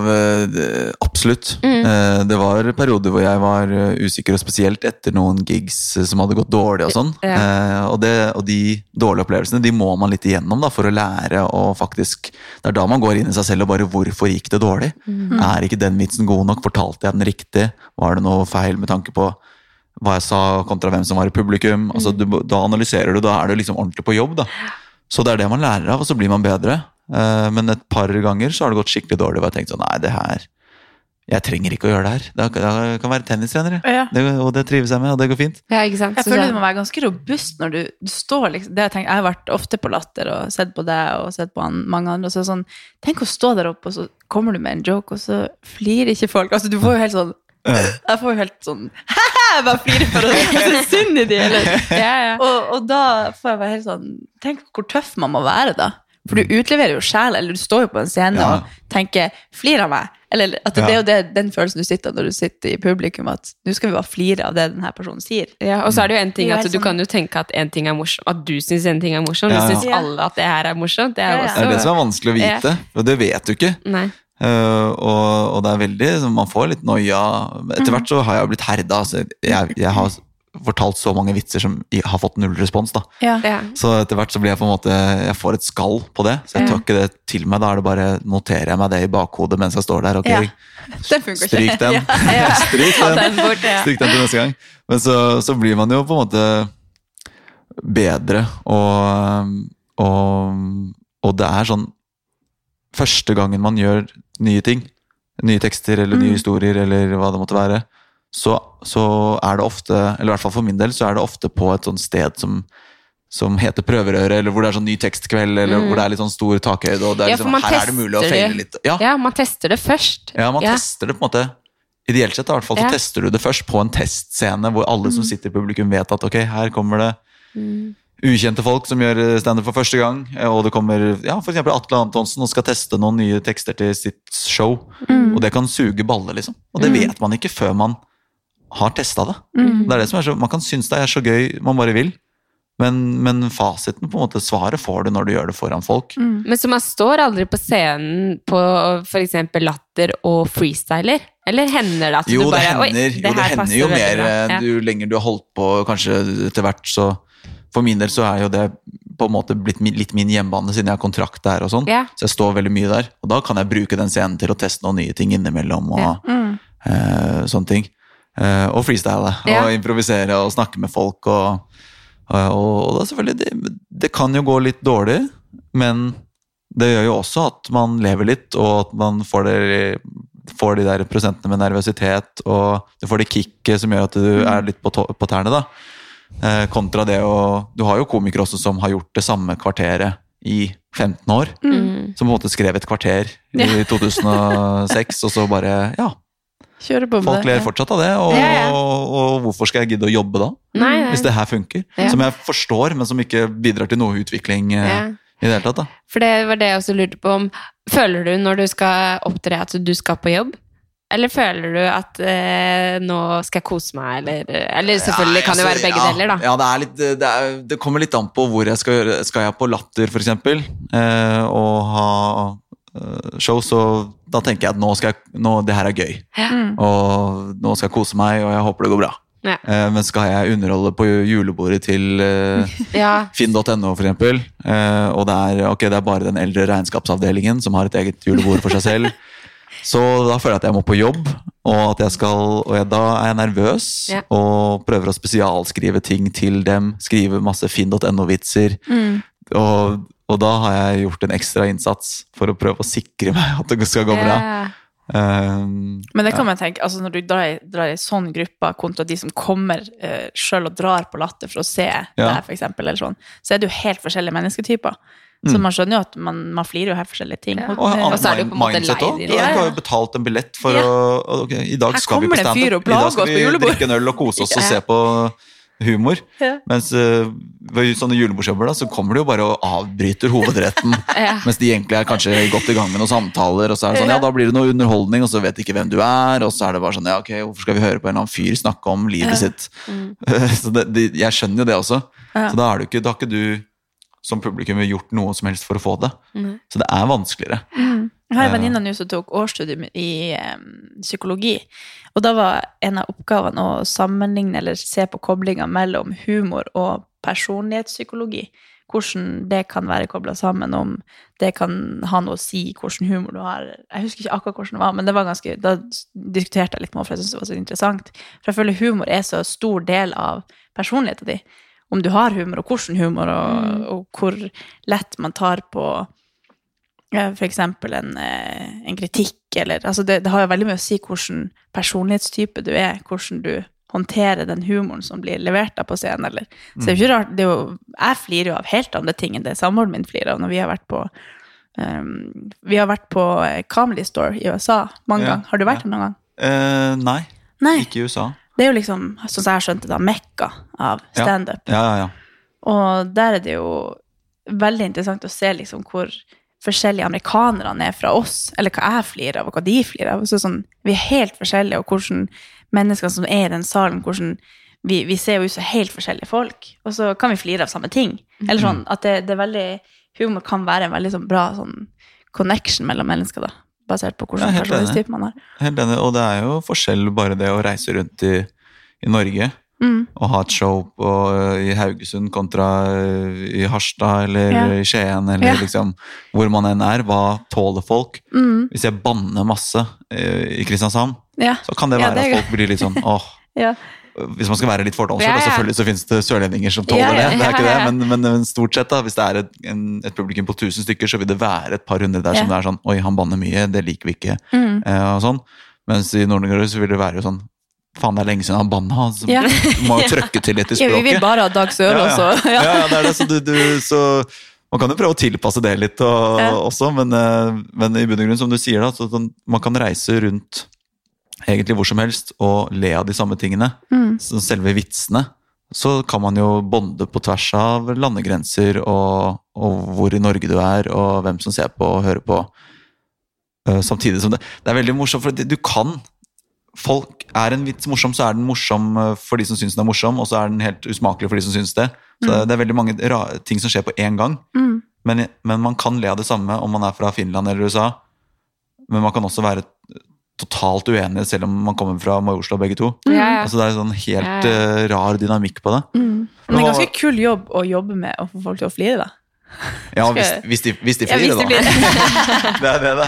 det, absolutt. Mm. Eh, Det var perioder hvor jeg var eh, usikker, og spesielt etter noen gigs eh, som hadde gått dårlig. og sånn. Ja. Og, og de dårlige opplevelsene de må man litt igjennom da, for å lære. og faktisk, Det er da man går inn i seg selv og bare 'hvorfor gikk det dårlig'? Mm. Er ikke den vitsen god nok? Fortalte jeg den riktig? Var det noe feil med tanke på hva jeg sa kontra hvem som var i publikum? Altså, du, da analyserer du, da er du liksom ordentlig på jobb. da. Så det er det man lærer av, og så blir man bedre. Eh, Men et par ganger så har det gått skikkelig dårlig, Og jeg tenkte sånn, nei, det her jeg trenger ikke å gjøre det her. Det kan- Jeg være tennistrener, jeg. Ja. Det, og det trives jeg med, og det går fint. Ja, ikke sant? Jeg føler du må være ganske robust når du, du står liksom det Jeg tenker, jeg har vært ofte på Latter og sett på deg og sett på han, mange andre. Og så er sånn, tenk å stå der oppe, og så kommer du med en joke, og så flirer ikke folk. Altså, du får jo helt sånn Jeg får jo helt sånn Jeg bare flirer for å se synd i de, eller ja, ja. og, og da får jeg være helt sånn Tenk hvor tøff man må være, da. For du utleverer jo sjel, eller du står jo på en scene Ja. og tenker 'flir av meg'. Eller at det, det er jo det, den følelsen du sitter når du sitter i publikum, at nå skal vi bare flire av det denne personen sier. Ja, og så er det jo en ting er jo at du sånn- kan jo tenke at en ting er morsom, at du syns en ting er morsom. Ja, Du ja. syns alle at det her er morsomt. Det er Ja, ja. Det er også det som er vanskelig å vite, og det vet du ikke. Nei. Eh, og, og det er veldig så Man får litt noia. Etter hvert så har jeg blitt herda. Altså, jeg, jeg har fortalt så mange vitser som har fått null respons. da Ja. Ja. Så etter hvert så blir jeg på en måte Jeg får et skall på det. Så jeg tar ikke det til meg. Da er det bare noterer jeg meg det i bakhodet mens jeg står der. Ok, Ja. Den stryk den. Ja. Stryk den. den bort, ja. Stryk den til neste gang. Men så, så blir man jo på en måte bedre, og, og, og det er sånn Første gangen man gjør nye ting, nye tekster eller nye historier eller hva det måtte være, så, så er det ofte, eller i hvert fall for min del, så er det ofte på et sånt sted som som heter Prøverøret, eller hvor det er sånn ny tekstkveld, eller hvor det er litt sånn stor takhøyde, og det er Ja, liksom, her er det mulig å feile litt. Ja, Ja, man tester det først. ja, man Ja. tester det på en måte. Ideelt sett i hvert fall, så tester du det først på en testscene hvor alle som sitter i publikum vet at ok, her kommer det ukjente folk som gjør standup for første gang, eh, og det kommer ja, eksempel Atle Antonsen og skal teste noen nye tekster til sitt show, og det kan suge baller, liksom. Og det vet man ikke før man har testa det. Det er det som er så, Man kan synes det er så gøy man bare vil, men, men fasiten, på en måte, svaret får du når du gjør det foran folk. Men så man står aldri på scenen på f.eks. latter og freestyler? Eller hender det at Jo, du bare det Oi, det jo, det hender jo mer eh, Ja. jo lenger du har holdt på, kanskje etter hvert, så For min del så er jo det på en måte blitt min, litt min hjemmebane, siden jeg har kontrakt der og sånn. Ja. Så jeg står veldig mye der. Og da kan jeg bruke den scenen til å teste noen nye ting innimellom og Ja. eh, sånne ting. Eh, og freestyle. Ja. Og improvisere og snakke med folk og og, og da selvfølgelig, det, det kan jo gå litt dårlig, men det gjør jo også at man lever litt, og at man får, det, får de der prosentene med nervøsitet, og du får det kicket som gjør at du er litt på, på tærne. da. Eh, kontra det å Du har jo komikere også som har gjort det samme kvarteret i 15 år. Mm. Som på en måte skrev et kvarter i 2006, og så bare Ja, Kjøre på med folk ler fortsatt av det, og, Ja, ja. og, og hvorfor skal jeg gidde å jobbe da? Nei, nei. Hvis det her funker. Ja. Som jeg forstår, men som ikke bidrar til noe utvikling Ja. i det hele tatt. da. For det var det jeg også lurte på om Føler du når du skal opptre at du skal på jobb? Eller føler du at eh, nå skal jeg kose meg, eller Eller selvfølgelig kan det Ja, være begge ja, deler, da. Ja, det, er litt, det, er, det kommer litt an på hvor jeg skal gjøre Skal jeg på Latter, eksempel, eh, og ha show, så da tenker jeg at nå skal jeg, nå, det her er gøy. Og nå skal jeg kose meg, og jeg håper det går bra. Ja. Eh, men skal jeg underholde på julebordet til eh, Ja. Finn.no, for eksempel, eh, og det er, okay, det er bare den eldre regnskapsavdelingen som har et eget julebord for seg selv, så da føler jeg at jeg må på jobb, og, at jeg skal, og jeg, da er jeg nervøs Ja. og prøver å spesialskrive ting til dem, skrive masse Finn.no-vitser. Og, og da har jeg gjort en ekstra innsats for å prøve å sikre meg at det skal gå bra. Yeah. Um, Men det kan man tenke, altså når du drar, i- drar i sånn gruppe kontra de som kommer uh, sjøl og drar på latter for å se deg, for eksempel, eller sånn, så er det jo helt forskjellige mennesketyper. Så man skjønner jo at man, man flirer jo helt forskjellige ting. Ja. Og- og eh, så er det jo på en måte mindset også. Du har jo betalt en billett for Ja. å okay, I dag Her skal vi på standup. og I dag skal vi drikke en øl og kose oss og se på humor. Ja. Mens uh, ved sånne julebordsjobber da, så kommer de jo bare og avbryter hovedretten. Ja. Mens de egentlig er kanskje godt i gang med noen samtaler, og så er det sånn, ja, da blir det noe underholdning, og så vet de ikke hvem du er, og så er det bare sånn, ja, ok, hvorfor skal vi høre på en eller annen fyr snakke om livet sitt? så det, det, jeg skjønner jo det også. Ja. Så da, er du ikke, da har ikke du som publikum gjort noe som helst for å få det. Så det er vanskeligere. Jeg har en venninne nå som tok årsstudium i um, psykologi. Og da var en av oppgavene å sammenligne eller se på koblinga mellom humor og personlighetspsykologi. Hvordan det kan være kobla sammen, om det kan ha noe å si hvordan humor du har. Jeg husker ikke akkurat hvordan det var, men det var ganske, da diskuterte jeg litt med henne, for jeg syntes det var så interessant. For jeg føler humor er så stor del av personligheten din. Om du har humor, og hvordan humor, og, og hvor lett man tar på eksempel en, eh, en kritikk, eller altså det, det har jo veldig mye å si hvilken personlighetstype du er, hvordan du håndterer den humoren som blir levert da på scenen, eller Så det er jo ikke rart, det jo, jeg flirer jo av helt andre ting enn det samboeren min flirer av når vi har vært på um, Vi har vært på eh, Comedy Store i USA mange Ja, ganger. Har du vært ja. der noen gang? Uh, nei, Nei. ikke i USA. Det er jo liksom, sånn som jeg har skjønt det, da, mekka av standup. Ja, ja, ja. Og der er det jo veldig interessant å se liksom hvor forskjellige amerikanerne er fra oss, eller hva jeg flirer av, og hva de flirer av. Så sånn, vi er helt forskjellige, og hvordan mennesker som er i den salen, hvordan vi, vi ser jo ut som helt forskjellige folk, og så kan vi flire av samme ting. Eller sånn, at det, det er veldig, humor kan være en veldig sånn bra sånn connection mellom mennesker da, basert på hvordan ja, personlighetstype man har. Helt enig. Og det er jo forskjell bare det å reise rundt i, i Norge Mm. Å ha et show på, i Haugesund kontra i Harstad eller Ja. i Skien eller Ja. liksom hvor man enn er. Hva tåler folk? Mm. Hvis jeg banner masse eh, i Kristiansand, Ja. så kan det være det at folk blir litt sånn åh. Ja. Hvis man skal være litt fordomsfull, og selvfølgelig så finnes det sørlendinger som tåler det, det er ikke det, men, men, men stort sett da, hvis det er et, en, et publikum på 1000 stykker, så vil det være et par hundre der som det er sånn, oi, han banner mye, det liker vi ikke, Mm. eh, og sånn. Mens i Nord-Norge så vil det være jo sånn, faen det er lenge siden han banna, altså, Ja. må jo trøkke til litt i Ja, vi vil bare ha Dag Sørås, ja, også. ja. det er det, så du, du så man kan jo prøve å tilpasse det litt og, også, men, eh, men i bunn og grunn, som du sier, da, så sånn, man kan reise rundt egentlig hvor som helst og le av de samme tingene. Mm. Selve vitsene. Så kan man jo bonde på tvers av landegrenser og, og hvor i Norge du er, og hvem som ser på og hører på. Eh, samtidig som det Det er veldig morsomt, for du kan folk, Er en vits morsom, så er den morsom eh, for de som syns den er morsom, og så er den helt usmakelig for de som syns det. Så det er veldig mange ting som skjer på én gang. Mm. Men, men man kan le av det samme om man er fra Finland eller USA. Men man kan også være totalt uenig, selv om man kommer fra Majorstua begge to. Ja. Altså Det er sånn helt eh, rar dynamikk på det. Mm. Men det er en ganske kul jobb å jobbe med å få folk til å flire, da. Ja, hvis, hvis, de, hvis de Ja, hvis flirer, de da. det er det, da.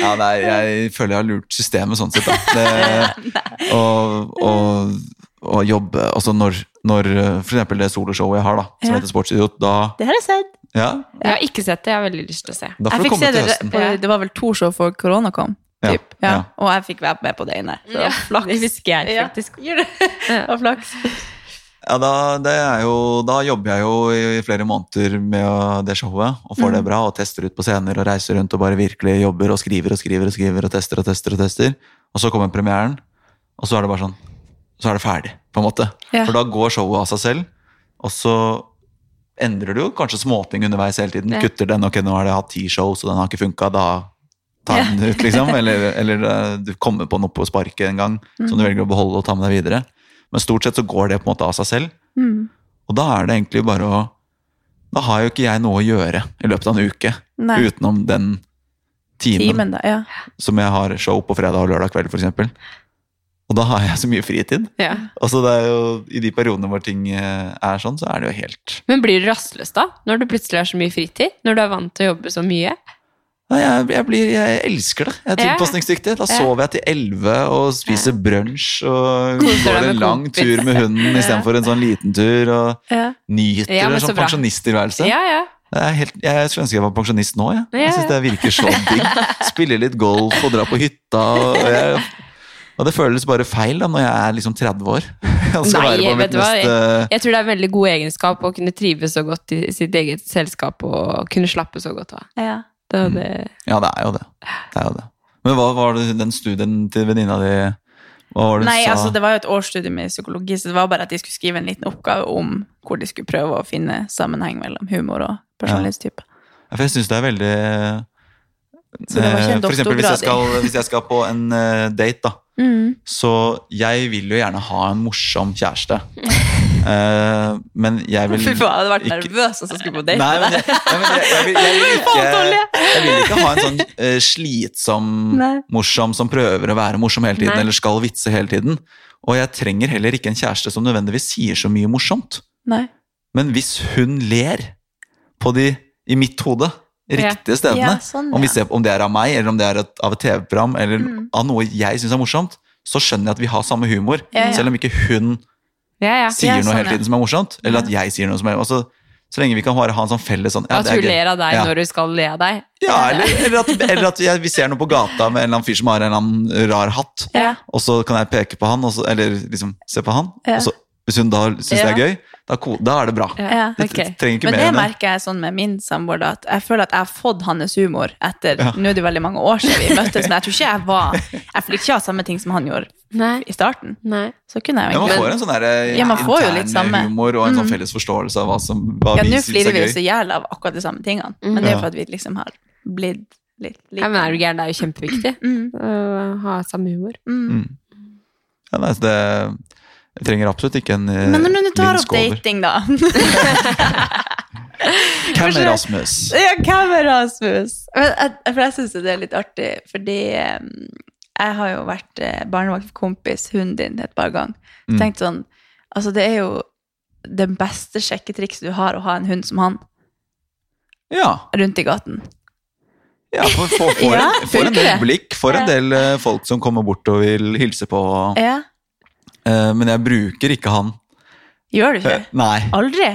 Ja, nei, jeg føler jeg har lurt systemet sånn sett, da. Det, og, og, og jobbe Altså når, når f.eks. det soloshowet jeg har, da, som Ja. heter Sportsidiot, da Det har jeg sett. Ja, Jeg har ikke sett det, jeg har veldig lyst til å se. da Jeg du fikk komme se til det, på, det var vel to show før korona kom. Ja, Typ. Ja. ja. Og jeg fikk være med på det ene. Så Ja, flaks. det husker jeg faktisk. Ja. det? Det var flaks. Ja, da, det jo, da jobber jeg jo i flere måneder med det showet og får det bra og tester ut på scener og reiser rundt og bare virkelig jobber og skriver og skriver og skriver og tester og tester og tester. Og så kommer premieren, og så er det bare sånn Så er det ferdig, på en måte. Ja. For da går showet av seg selv, og så endrer du jo kanskje småting underveis hele tiden. Ja. Kutter den, ok, nå har jeg hatt ti shows, og den har ikke funka, da tar den ut, liksom. Eller, eller eh, du kommer på noe på sparket en gang som Mm. du velger å beholde og ta med deg videre. Men stort sett så går det på en måte av seg selv. Mm. Og da er det egentlig bare å Da har jo ikke jeg noe å gjøre i løpet av en uke Nei. utenom den timen, Timen, da. Ja. som jeg har show på fredag og lørdag kveld, f.eks. Og da har jeg så mye fritid. Ja. Altså det er jo, I de periodene hvor ting eh, er sånn, så er det jo helt Men blir du rastløs da, når du plutselig har så mye fritid? Når du er vant til å jobbe så mye? Jeg, jeg, blir, jeg elsker det. Jeg er tilpasningsdyktig. Da sover jeg til elleve og spiser brunsj og går en lang tur med hunden istedenfor en sånn liten tur. Og nyter Ja, sånn pensjonisttilværelse. Ja, ja. Det helt, jeg skulle ønske jeg var pensjonist nå. Ja, jeg synes det virker så digg. Spille litt golf og dra på hytta. Og, jeg, og det føles bare feil da når jeg er liksom 30 år. Jeg skal Nei, være på mitt vet du hva? neste Jeg tror det er en veldig god egenskap å kunne trives så godt i sitt eget selskap og kunne slappe så godt av. Ja. Det, er det. Ja, det er jo det. det, er jo det. Men hva var det den studien til venninna di Hva var det Nei, altså det var jo et årsstudium i psykologi, så det var bare at de skulle skrive en liten oppgave om hvor de skulle prøve å finne sammenheng mellom humor og personlighetstype. Ja, For jeg syns det er veldig Så det var ikke en Eh, For eksempel hvis jeg, skal, hvis jeg skal på en eh, date, da. Mm. Så jeg vil jo gjerne ha en morsom kjæreste. Eh, men jeg vil Fy faen, jeg hadde vært ikke- nervøs hvis jeg skulle på date med deg. jeg, vil, ikke, ha en sånn uh, slitsom Nei. morsom som prøver å være morsom hele tiden, Nei. eller skal vitse hele tiden. Og jeg trenger heller ikke en kjæreste som nødvendigvis sier så mye morsomt. Nei. Men hvis hun ler på de, i mitt hode, riktige stedene, Ja, sånn, om, vi ser, om det er av meg, eller om det er av et TV-program, eller Mm. av noe jeg syns er morsomt, så skjønner jeg at vi har samme humor. Ja, ja. Selv om ikke hun Ja, ja. sier Ja, noe sånn, hele tiden som er morsomt, eller at jeg sier noe som er altså, Så lenge vi kan bare ha en sånn felles sånn ja, At hun ler av deg Ja. når hun skal le av deg. Ja, eller, eller at, eller at jeg, vi ser noe på gata med en eller annen fyr som har en eller annen rar hatt, Ja. og så kan jeg peke på han, og så, eller liksom se på han, Ja. og så, hvis hun da syns det er gøy, da, da er det bra. Ja. Det ok. trenger ikke Men mer det enn det. merker jeg sånn med min samboer, at jeg føler at jeg har fått hans humor etter Ja. Nå er det veldig mange år siden vi møttes, men jeg tror ikke jeg var Jeg fikk ikke ha samme ting som han gjorde Nei. i starten. Nei. Så kunne jeg Ja, jo man får en sånn der, Ja, man får jo litt intern humor og en sånn Mm. felles forståelse av hva, som, hva Ja, vi nå syns flirer er vi gøy. oss i hjel av akkurat de samme tingene, men det er jo for at vi liksom har blitt litt like. Ja, men er du gæren, det er jo kjempeviktig Mm. å ha samme humor. Mm. Ja, nei, så det, jeg trenger absolutt ikke en eh, Men når du tar opp dating, da Hvem er Rasmus? Ja, hvem er Rasmus? For jeg syns det er litt artig, fordi eh, jeg har jo vært eh, barnevaktkompis hunden din et par ganger. Mm. Tenkt sånn, altså Det er jo det beste sjekketrikset du har, å ha en hund som han Ja, rundt i gaten. ja for, for, for, Ja, en, for en del blikk, for en del eh, folk som kommer bort og vil hilse på. Ja, Eh, men jeg bruker ikke han. Gjør du ikke Eh, nei. Aldri?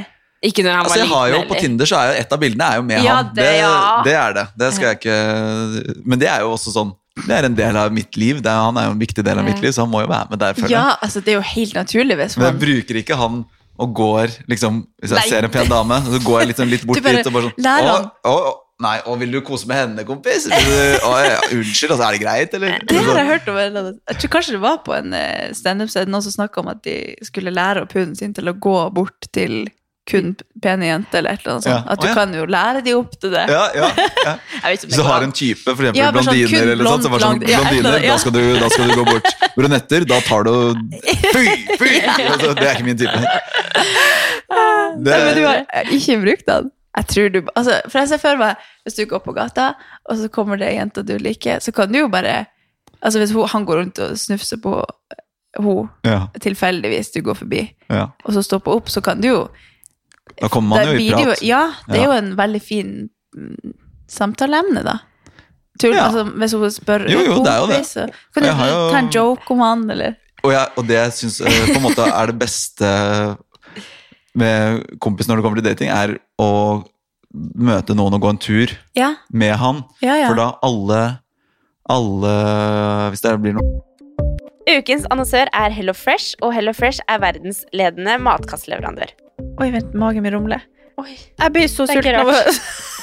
Ikke når han Altså, var jeg har jo eller? På? Tinder så er jo et av bildene er jo med Ja, han. det- ja. det er det. Det skal jeg ikke Men det er jo også sånn Det er en del av mitt liv. Det er, han er jo en viktig del av mitt liv, så han må jo være med der. føler. Ja, altså det er jo helt naturlig hvis Men jeg bruker ikke han og går liksom Hvis jeg Nei. ser en pen dame, så går jeg liksom litt bort bare dit og bare sånn å, å, Nei, og vil du kose med henne, kompis? Vil du, å, ja, unnskyld, altså, er det greit, eller? Det har jeg hørt om. Jeg tror kanskje det var på en eh, standup så er noen som snakka om at de skulle lære opp hunden sin til å gå bort til kun pene jenter, eller et eller annet sånt. Ja. At du Å, ja. kan jo lære de opp til det. Ja, ja, ja. Hvis du har en type, for eksempel Ja, sånn kun blondiner, eller sånt, som var sånn, blondiner, ja. da, skal du, da skal du gå bort. Brunetter, da tar du Fy! Fy! Altså, det er ikke min type. Det, men du har ikke brukt den? Jeg tror du, altså, for jeg ser for meg, Hvis du går på gata, og så kommer det ei jente du liker, så kan du jo bare altså Hvis hun, han går rundt og snufser på hun ja, tilfeldigvis du går forbi, ja. og så stopper opp, så kan du jo Da kommer man jo i prat. Jo, ja, det er Ja. jo en veldig fin mm, samtaleemne, da. Tull, altså, hvis hun spør Jo, jo, det er jo det. så kan du ta en joke om han, eller Og, jeg, og det syns på en måte er det beste med kompis når det kommer til dating, er å møte noen og gå en tur Ja, med han. ja, ja. For da alle Alle Hvis det blir noe Ukens annonsør er Hello Fresh, og Hello Fresh er verdensledende matkastleverandør. Oi, vent, magen min rumler. Jeg blir så sulten av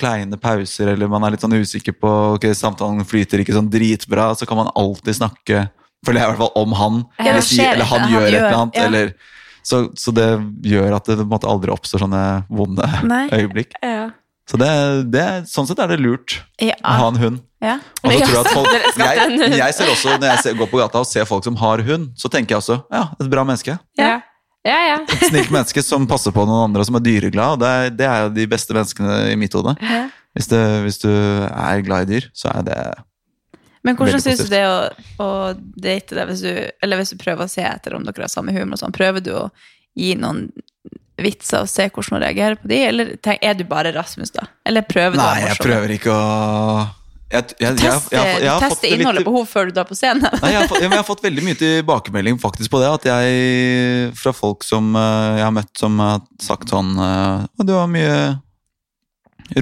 Kleine pauser, eller man er litt sånn usikker på ok, samtalen flyter ikke sånn dritbra, så kan man alltid snakke føler jeg i hvert fall om han, Ja, eller, si, skjer eller han han gjør gjør et eller annet. ja. Eller, så, så det gjør at det på en måte aldri oppstår sånne vonde Nei. øyeblikk. Ja. Så det, det, sånn sett er det lurt Ja. å ha en hund. Ja. Og så tror jeg at folk, jeg, jeg ser også, Når jeg ser, går på gata og ser folk som har hund, så tenker jeg også ja, et bra menneske. Ja. Ja, ja. Et snilt menneske som passer på noen andre, og som er dyreglad. Det er, det er jo de beste menneskene i mitt hode. Ja. Hvis, hvis du er glad i dyr, så er det Men hvordan syns du det å, å date deg, hvis du, eller hvis du prøver å se etter om dere har samme humor og sånn? Prøver du å gi noen vitser og se hvordan hun reagerer på de, eller tenk, er du bare Rasmus, da? Eller prøver du å Nei, jeg prøver ikke å jeg, jeg, Teste, jeg, jeg har fått teste litt- innholdet på henne før du drar på scenen. Nei, har, jeg har fått veldig mye tilbakemelding faktisk på det. At jeg, fra folk som eh, jeg har møtt, som har sagt sånn eh, Du var mye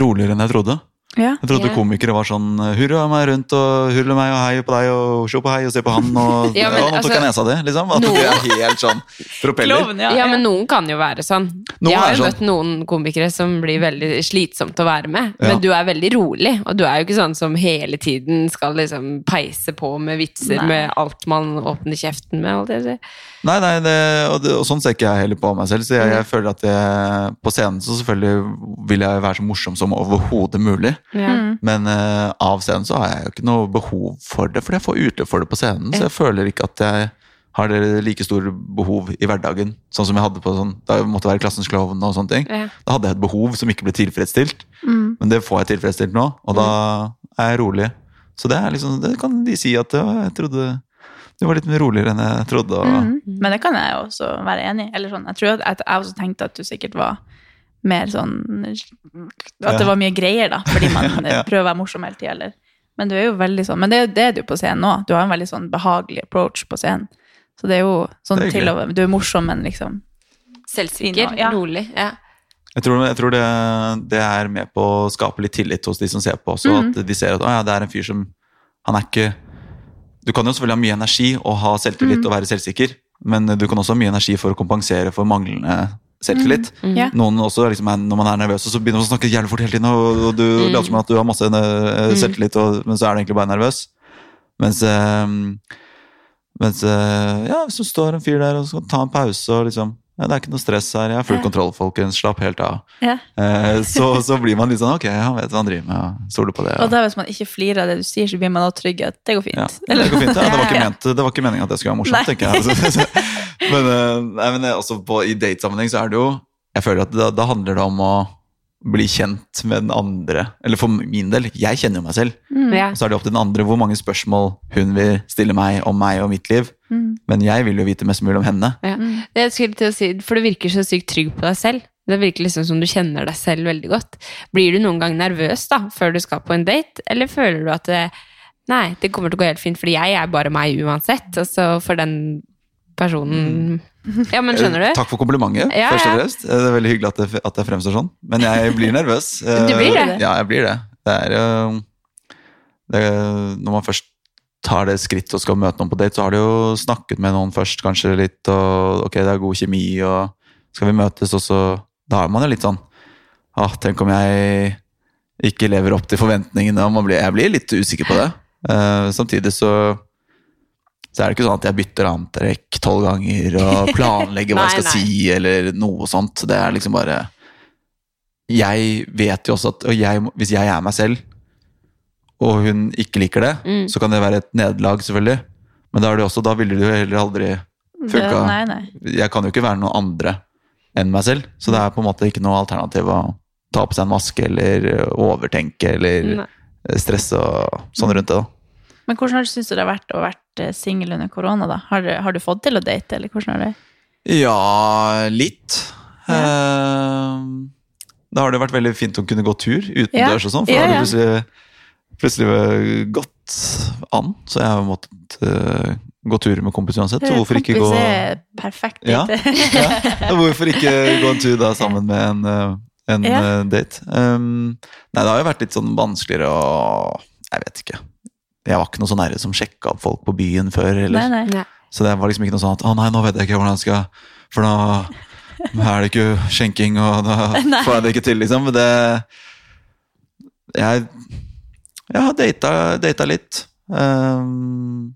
roligere enn jeg trodde. Ja. Jeg trodde Ja. komikere var sånn eh, hurra meg rundt og hurle meg og hei på deg og se på hei og se på han og Ja, men ja, Nå tok altså, jeg nesa di, liksom. At noen- det er helt sånn propeller. Kloven, ja. Ja, men noen kan jo være sånn. Noen jeg har jo sånn. møtt noen komikere som blir veldig slitsomt å være med, Ja. men du er veldig rolig, og du er jo ikke sånn som hele tiden skal liksom peise på med vitser Nei. med alt man åpner kjeften med. Alt det. Nei, nei, det, og, det, og sånn ser ikke jeg heller på meg selv. Så jeg, Mm. jeg føler at jeg, på scenen så selvfølgelig vil jeg være så morsom som overhodet mulig. Ja. Men uh, av scenen så har jeg jo ikke noe behov for det, for jeg får utløp for det på scenen. Så jeg føler ikke at jeg har det like store behov i hverdagen, sånn som jeg hadde på sånn, da jeg måtte være klassens klovn og sånne ting. Ja. Da hadde jeg et behov som ikke ble tilfredsstilt, Mm. men det får jeg tilfredsstilt nå, og da er jeg rolig. Så det er liksom, det kan de si at ja, jeg trodde du var litt mer roligere enn jeg trodde. Og, Mm. Men det kan jeg også være enig i. Eller sånn, jeg tror at jeg også tenkte at du sikkert var mer sånn At det var mye greier, da, fordi man Ja. prøver å være morsom hele tida. Eller. Men du er jo veldig sånn Men det, det er du på scenen nå. Du har en veldig sånn behagelig approach på scenen. Så det er jo sånn er til å Du er morsom, men liksom Selvsikker, Ja. rolig. Ja. Jeg tror, jeg tror det, det er med på å skape litt tillit hos de som ser på også. Mm. At de ser at å, ja, det er en fyr som Han er ikke Du kan jo selvfølgelig ha mye energi og ha selvtillit mm. og være selvsikker, men du kan også ha mye energi for å kompensere for manglende selvtillit. Mm. Ja. Noen også liksom, Når man er nervøs, og så begynner man å snakke jævlig fort hele tiden, og, du mm. later som at du har masse eh, selvtillit, og, men så er du egentlig bare nervøs. Mens, eh, mens eh, ja, hvis du står en fyr der og skal ta en pause og liksom ja, Det er ikke noe stress her, jeg har full kontroll, folkens, slapp helt av. Ja. Eh, så, så blir man litt sånn ok, han vet hva han driver med, og stoler på det. Og da hvis man ikke flirer av det du sier, så blir man også trygg at det går fint. Ja, det går fint. Ja, det, var ikke Ja. ment, det var ikke meningen at det skulle være morsomt, Nei. tenker jeg. Altså, men, eh, nei, men også på, i datesammenheng så er det jo Jeg føler at da, da handler det om å bli kjent med den andre. Eller for min del, jeg kjenner jo meg selv. Mm. Og så er det opp til den andre hvor mange spørsmål hun vil stille meg om meg og mitt liv. Mm. Men jeg vil jo vite mest mulig om henne. Ja. Det jeg skulle til å si, for du virker så sykt trygg på deg selv. Det virker liksom som du kjenner deg selv veldig godt. Blir du noen gang nervøs da, før du skal på en date, eller føler du at det, nei, det kommer til å gå helt fint, fordi jeg er bare meg uansett, og så for den personen Ja, men skjønner Eh, du? Takk for komplimentet, Ja, først og fremst. Eh, Det er veldig hyggelig at det, at det fremstår sånn. Men jeg blir nervøs. Du blir det? Eh, Ja, jeg blir det. Det er jo det, Når man først tar det skrittet og skal møte noen på date, så har du jo snakket med noen først, kanskje litt, og ok, det er god kjemi, og skal vi møtes, og så Da er man jo litt sånn ah, Tenk om jeg ikke lever opp til forventningene, og man blir, jeg blir litt usikker på det. Eh, samtidig så så er det ikke sånn at jeg bytter antrekk tolv ganger og planlegger hva jeg skal Nei, nei. si, eller noe sånt. Det er liksom bare Jeg vet jo også at og jeg, Hvis jeg er meg selv, og hun ikke liker det, Mm. så kan det være et nederlag, selvfølgelig. Men da er det også, da ville det jo heller aldri funka. Nei, nei. Jeg kan jo ikke være noen andre enn meg selv, så det er på en måte ikke noe alternativ å ta på seg en maske eller overtenke eller Nei. stresse og sånn rundt det. da. Men hvordan har du syntes det har vært å være singel under korona, da? Har du, har du fått til å date, eller hvordan har det Ja, litt. Eh, Da har det vært veldig fint å kunne gå tur utendørs og sånn, for Ja, da har ja. det plutselig, plutselig gått an. Så jeg har måttet eh, gå turer med kompis uansett. Så hvorfor ikke gå er perfekt Ja. ja, Hvorfor ikke gå en tur da sammen med en, eh, en Ja. eh, date? Um, nei, det har jo vært litt sånn vanskeligere å Jeg vet ikke. Jeg var ikke noe sånn nære som sjekka opp folk på byen før. Eller. Nei, nei. Nei. Så det var liksom ikke noe sånn at å nei, nå vet jeg ikke hvordan jeg skal For nå er det ikke skjenking, og da Nei. får jeg det ikke til, liksom. Men det Jeg, jeg har data, data litt. Ehm,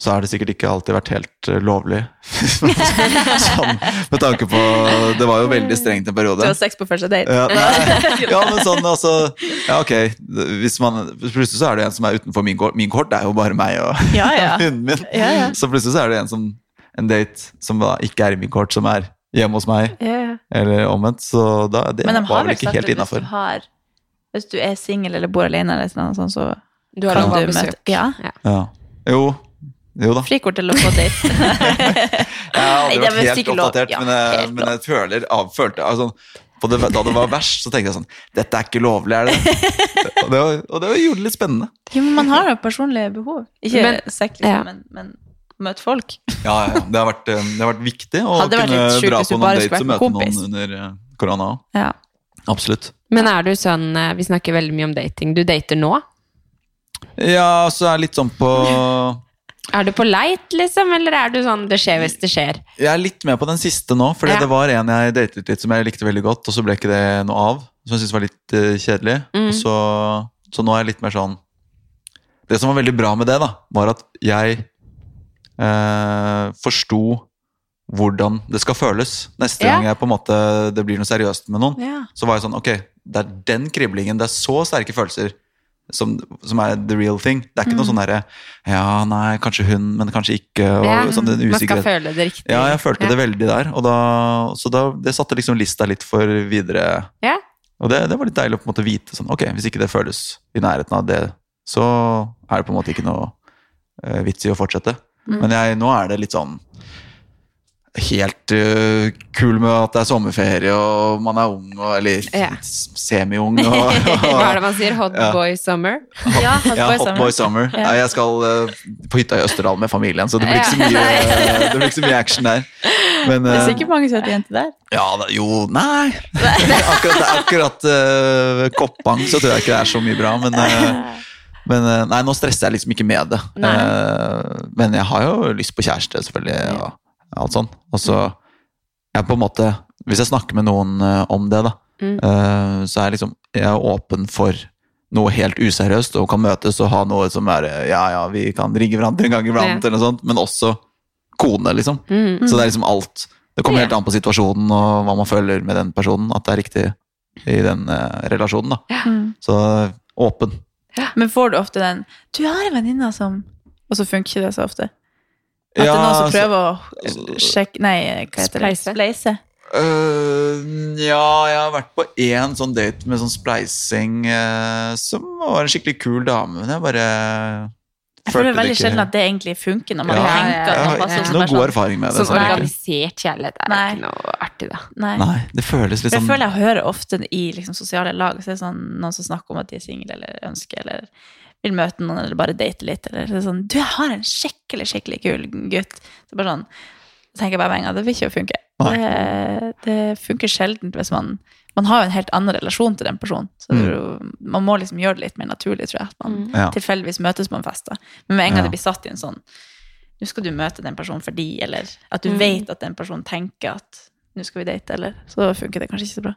så har det sikkert ikke alltid vært helt eh, lovlig. sånn, med tanke på Det var jo veldig strengt en periode. Du har sex på første date. Ja, nei, ja, men sånn altså Ja, ok. Hvis man, plutselig så er det en som er utenfor min kort. Min kort er jo bare meg og Ja, ja. hunden min. Ja, ja. Så plutselig så er det en, som, en date som da ikke er i min kort, som er hjemme hos meg. Ja, ja. Eller omvendt. Så da, det de var vel ikke helt hvis innafor. du, har, hvis du er singel eller bor alene, eller noe sånt, så Du har lov å. Ja. Ja. Jo. Jo da. Frikort til å få date. Jeg har aldri det vært helt oppdatert, Ja, men, jeg, helt men jeg føler, avfølte altså, på det, Da det var verst, så tenkte jeg sånn Dette er ikke lovlig, er det? og det, var, og det gjorde det litt spennende. Jo, men man har jo personlige behov. Ikke Men- sekk, liksom, ja. men, men møte folk. Ja, ja, det har vært, eh, det har vært viktig å kunne sjukt dra på noen dates og møte kompis. noen under eh, korona òg. Ja. Absolutt. Men er du sånn eh, Vi snakker veldig mye om dating. Du dater nå? Ja, så er jeg litt sånn på Er du på leit, liksom, eller er du sånn det skjer hvis det skjer? Jeg er litt med på den siste nå, for Ja. det var en jeg datet litt som jeg likte veldig godt, og så ble ikke det noe av. Som jeg syntes var litt uh, kjedelig. Mm. Så, så nå er jeg litt mer sånn Det som var veldig bra med det, da, var at jeg eh, forsto hvordan det skal føles. Neste Ja. gang jeg på en måte, det blir noe seriøst med noen, Ja. så var jeg sånn Ok, det er den kriblingen, det er så sterke følelser som, som er the real thing. Det er ikke noe sånn derre Ja, nei, kanskje hun, men kanskje ikke. Og, Ja, sånn, den man skal føle det riktig. Ja, jeg følte Ja. det veldig der. Da, så da, det satte liksom lista litt for videre. Ja. Og det, det var litt deilig å på en måte vite sånn, ok, hvis ikke det føles i nærheten av det, så er det på en måte ikke noe uh, vits i å fortsette. Mm. Men jeg, nå er det litt sånn helt uh, kul med at det er sommerferie og man er ung, og, eller Ja. semi-ung. Hva er det man sier? Hot Ja. boy summer? Ja, hot ja, boy Hot summer. Boy Summer. Ja. Jeg skal uh, på hytta i Østerdal med familien, så det blir ikke så mye, det blir ikke så mye action der. Men, Det er eh, sikkert mange søte jenter der. ja, jo, nei. akkurat akkurat Koppang så tror jeg ikke det er så mye bra, men, men Nei, nå stresser jeg liksom ikke med det. Nei. Men jeg har jo lyst på kjæreste, selvfølgelig, og alt sånn. Og så jeg på en måte Hvis jeg snakker med noen eh, om det, da, Mm. eh, så er jeg liksom Jeg er åpen for noe helt useriøst, og kan møtes og ha noe som er eh, Ja, ja, vi kan rigge hverandre en gang iblant, Ja. eller noe sånt, men også kone, liksom. Mm. Så det er liksom alt. Det kommer helt an på situasjonen og hva man føler med den personen, at det er riktig i den eh, relasjonen. da. Mm. Så åpen. Men får du ofte den 'Du har en venninne som' Og så funker ikke det så ofte? At det er noen som altså- prøver å eh, sjekke Nei, hva heter det? Spleise. Øh, ja, jeg har vært på én sånn date med sånn spleising uh, som var en skikkelig kul dame, men jeg bare Jeg føler veldig ikke- sjelden at det egentlig funker når man Ja, tenker Jeg at har det passer ikke noe god sånn. erfaring med det. Sånn organisert kjærlighet er Nei. ikke noe artig, da. Nei. Nei, det føles litt sånn... jeg føler jeg hører ofte i liksom, sosiale lag så er det sånn, noen som snakker om at de er single eller ønsker eller vil møte noen eller bare date litt. Eller er sånn 'Du, jeg har en skikkelig, skikkelig kul gutt.' Så bare sånn, så tenker jeg bare med en gang det vil ikke funke. Det, det funker sjelden hvis man Man har jo en helt annen relasjon til den personen. Så mm. du, man må liksom gjøre det litt mer naturlig, tror jeg. At man Mm. Tilfeldigvis møtes på en fest. da. Men med en gang Ja. det blir satt i en sånn Nå skal du møte den personen fordi, eller at du Mm. vet at den personen tenker at nå skal vi date, eller så funker det kanskje ikke så bra.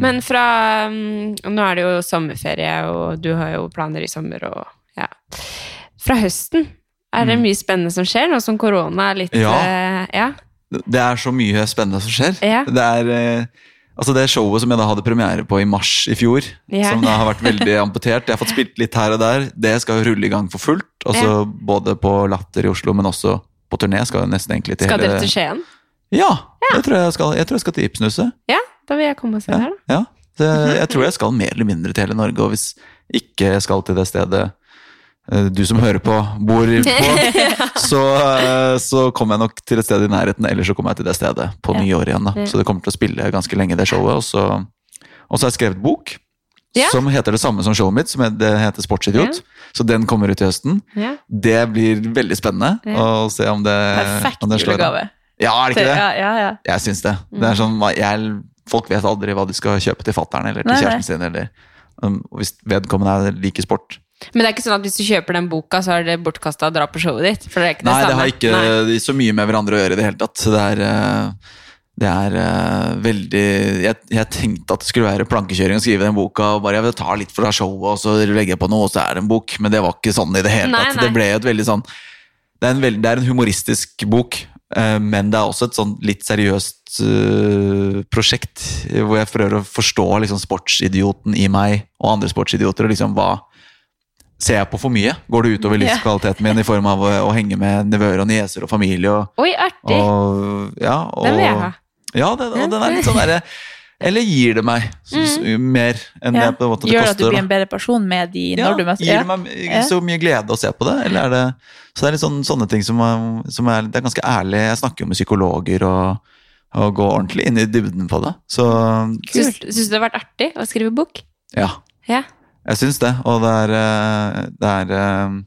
Men fra mm, Nå er det jo sommerferie, og du har jo planer i sommer, og ja. Fra høsten, er det mye spennende som skjer, nå som korona er litt Mm. Ja. Uh, ja. Det er så mye spennende som skjer. Ja. Det er uh, altså det showet som jeg da hadde premiere på i mars i fjor, Ja. som da har vært veldig amputert. Jeg har fått spilt litt her og der. Det skal jo rulle i gang for fullt. Altså Både på Latter i Oslo, men også på turné. Skal jo nesten egentlig til Skal hele dere til Skien? Ja, Jeg, tror jeg, skal, jeg tror jeg skal til Ibsenhuset. Ja, da vil jeg komme og se Ja, der, da. ja. Så jeg, tror jeg skal mer eller mindre til hele Norge, og hvis ikke jeg skal til det stedet eh, du som hører på, bor på, så, eh, så kommer jeg nok til et sted i nærheten, eller så kommer jeg til det stedet på Ja. nyåret igjen. da. Så det kommer til å spille ganske lenge, det showet. Og så, og så har jeg skrevet bok. Ja. Som heter det samme som showet mitt, som er- det heter Sportsidiot. Så den kommer ut i høsten. Ja. Det blir veldig spennende Ja. å se om det, Perfekt om det slår julegave. Ja, er det ikke det? Ja, ja, ja. Jeg syns det. det er sånn, jeg, folk vet aldri hva de skal kjøpe til fattern eller til Nei, kjæresten sin. Eller, um, hvis vedkommende liker sport. Men det er ikke sånn at hvis du kjøper den boka, så er det bortkasta å dra på showet ditt? For det er ikke det Nei, det samme. har ikke Nei. så mye med hverandre å gjøre i det hele tatt. Det er, eh, Det er eh, veldig jeg, jeg tenkte at det skulle være plankekjøring å skrive den boka, og bare jeg vil ta litt fra showet, og så legger jeg på noe, og så er det en bok. Men det var ikke sånn i det hele tatt. Det ble et veldig sånn Det er en, veld, det er en humoristisk bok, men det er også et sånn litt seriøst eh, prosjekt, hvor jeg prøver å forstå liksom sportsidioten i meg og andre sportsidioter, og liksom hva Ser jeg på for mye? Går det utover livskvaliteten min i form av å, å henge med nevøer og nieser og familie? og Oi, artig! og, ja, og, Den vil jeg ha. Ja, det, og den er litt sånn derre Eller gir det meg s- mer enn Ja. det på en måte det Gjør at du blir en bedre person med de Ja, når du møter gir det meg så mye glede å se på det? Eller er det Så det er litt sånn, sånne ting som, som er, det er ganske ærlig. Jeg snakker jo med psykologer og, og går ordentlig inn i dybden på det. Så Syns, syns du det har vært artig å skrive bok? ja, Ja. jeg syns det. Og det er, eh, det er eh,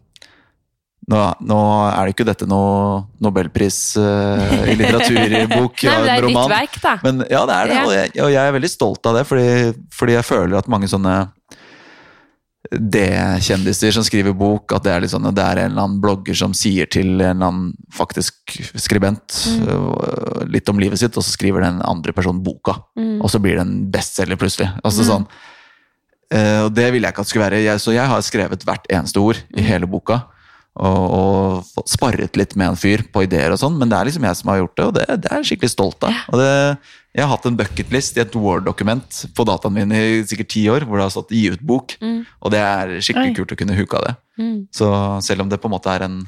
nå, nå er det ikke dette noe nobelpris uh, i litteraturbok Nei, men det er roman. ditt verk, da. Men, ja, det er det, og, jeg, og jeg er veldig stolt av det, fordi, fordi jeg føler at mange sånne D-kjendiser som skriver bok, at det er, sånn, det er en eller annen blogger som sier til en eller annen faktisk skribent øh, litt om livet sitt, og så skriver den andre personen boka, Mm. og så blir det en bestselger plutselig. Altså Mm. sånn, eh, og det ville jeg ikke at det skulle være. Jeg, så jeg har skrevet hvert eneste ord i hele boka. Og, og sparret litt med en fyr på ideer og sånn, men det er liksom jeg som har gjort det, og det, det er jeg skikkelig stolt av. Og det, jeg har hatt en bucketlist i et Word-dokument på dataen min i sikkert ti år, hvor det har stått 'gi ut bok', Mm. og det er skikkelig Oi. kult å kunne huke av det. Mm. Så selv om det på en måte er en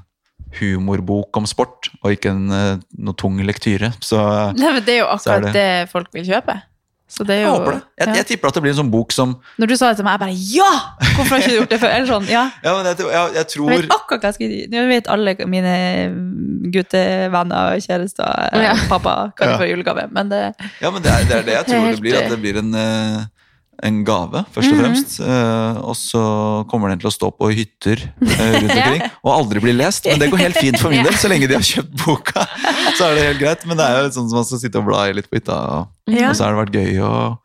humorbok om sport, og ikke en eh, noe tung lektyre, så Nei, men det er jo akkurat er akkurat det. folk vil kjøpe. Så det er jeg håper det. Jeg, ja. jeg tipper at det blir en sånn bok som Når du sa det til meg, jeg bare ja! Hvorfor har ikke du gjort det før? Eller sånn, ja. Ja, men jeg, jeg, jeg tror Jeg vet akkurat hva jeg skal. Nå vet alle mine guttevenner, og kjærester, Ja. pappa hva de Ja. får i julegave, men det Ja, men det er det, er det jeg tror det blir. At eh, det blir en, eh, en gave, først og Mhm. fremst. Eh, og så kommer den til å stå på hytter eh, rundt omkring og aldri bli lest. Men det går helt fint for min del, så lenge de har kjøpt boka. Så er det helt greit. Men det er jo sånn som man skal sitte og bla i litt på hytta, og, Ja. og så har det vært gøy å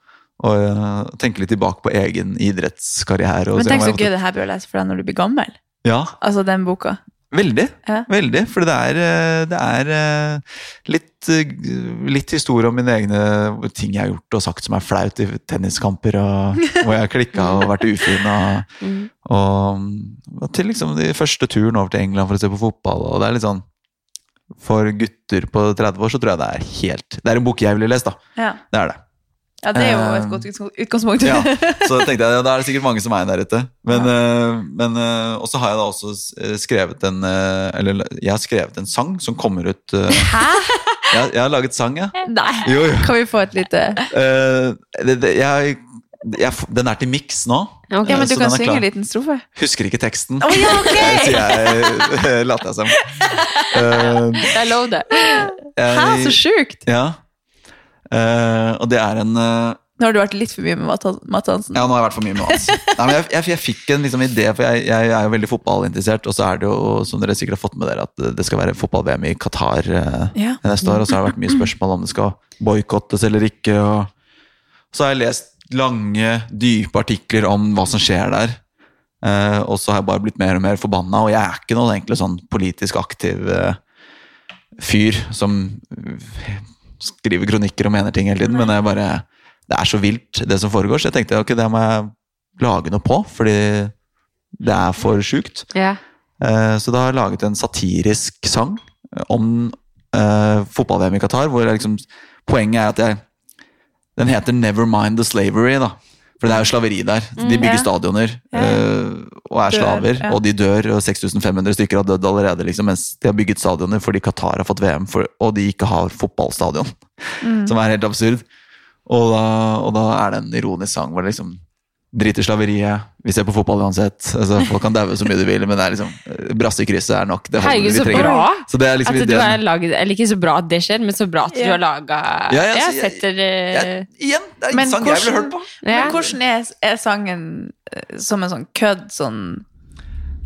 eh, tenke litt tilbake på egen idrettskarriere. og Men tenk så gøy det her blir å lese for deg når du blir gammel. Ja, Altså den boka. Veldig. Ja. Veldig. For det er, eh, det er eh, litt, eh, litt historie om mine egne ting jeg har gjort og sagt som er flaut i tenniskamper, og hvor jeg har klikka og vært ufin. Og, Mm. og, og til liksom de første turen over til England for å se på fotball. og det er litt sånn For gutter på 30 år så tror jeg det er helt Det er en bok jeg ville lest, da. Ja. Det er det. Ja, det er jo et Um, godt utgangs- utgangspunkt. Ja, så tenkte jeg, da er det sikkert mange som er der ute. Men, eh, men eh, Og så har jeg da også eh, skrevet en eh, Eller jeg har skrevet en sang som kommer ut eh, Hæ? jeg, jeg har laget sang, ja. Nei. Jo, jo. Kan vi få et lite uh, det, det, jeg, jeg, den er til miks nå. Ok. Ja, men Eh, du kan synge en liten strofe. Husker ikke teksten. Oh, ja, ok! Jeg sier jeg later jeg som. Uh, Det er lov, det. Hæ, så sjukt! Ja. Eh, og det er en uh, Nå har du vært litt for mye med Matt- Hansen. Ja, nå har jeg vært for mye med Hans. Nei, men jeg, jeg, jeg fikk en liksom, idé, for jeg, jeg er jo veldig fotballinteressert, og så er det jo, som dere sikkert har fått med dere, at det skal være fotball-VM i Qatar uh, Ja. neste år, og så har det vært mye spørsmål om det skal boikottes eller ikke. Og så har jeg lest lange, dype artikler om hva som skjer der. Uh, og så har jeg bare blitt mer og mer forbanna, og jeg er ikke noen egentlig sånn politisk aktiv uh, fyr som skriver kronikker og mener ting hele tiden, men jeg bare det er så vilt, det som foregår, så jeg tenkte ok, det må jeg lage noe på, fordi det er for sjukt. Ja. Eh, Så da har jeg laget en satirisk sang om uh, fotball-VM i Qatar, hvor liksom, poenget er at jeg Den heter Never Mind the Slavery, da. For det er jo slaveri der. De Mm, bygger ja. stadioner Ja. eh, og er Dør, slaver, ja. og de dør, og 6500 stykker har dødd allerede, liksom, mens de har bygget stadioner fordi Qatar har fått VM, for, og de ikke har fotballstadion. Mm. Som er helt absurd. Og da, og da er det en ironisk sang hvor det liksom Drit i slaveriet, vi ser på fotball uansett. Altså, folk kan daue så mye de vil, men det er liksom Brassekrysset er nok. Det er Herregud, så trenger. bra! Så det er liksom At du har laget, eller ikke så bra at det skjer, men så bra at du har laga Ja, jeg- Jeg setter eh, Igjen, det er en sang jeg ville hvordan- hørt på. ja. Men hvordan er, er sangen eh, som en sånn kødd sånn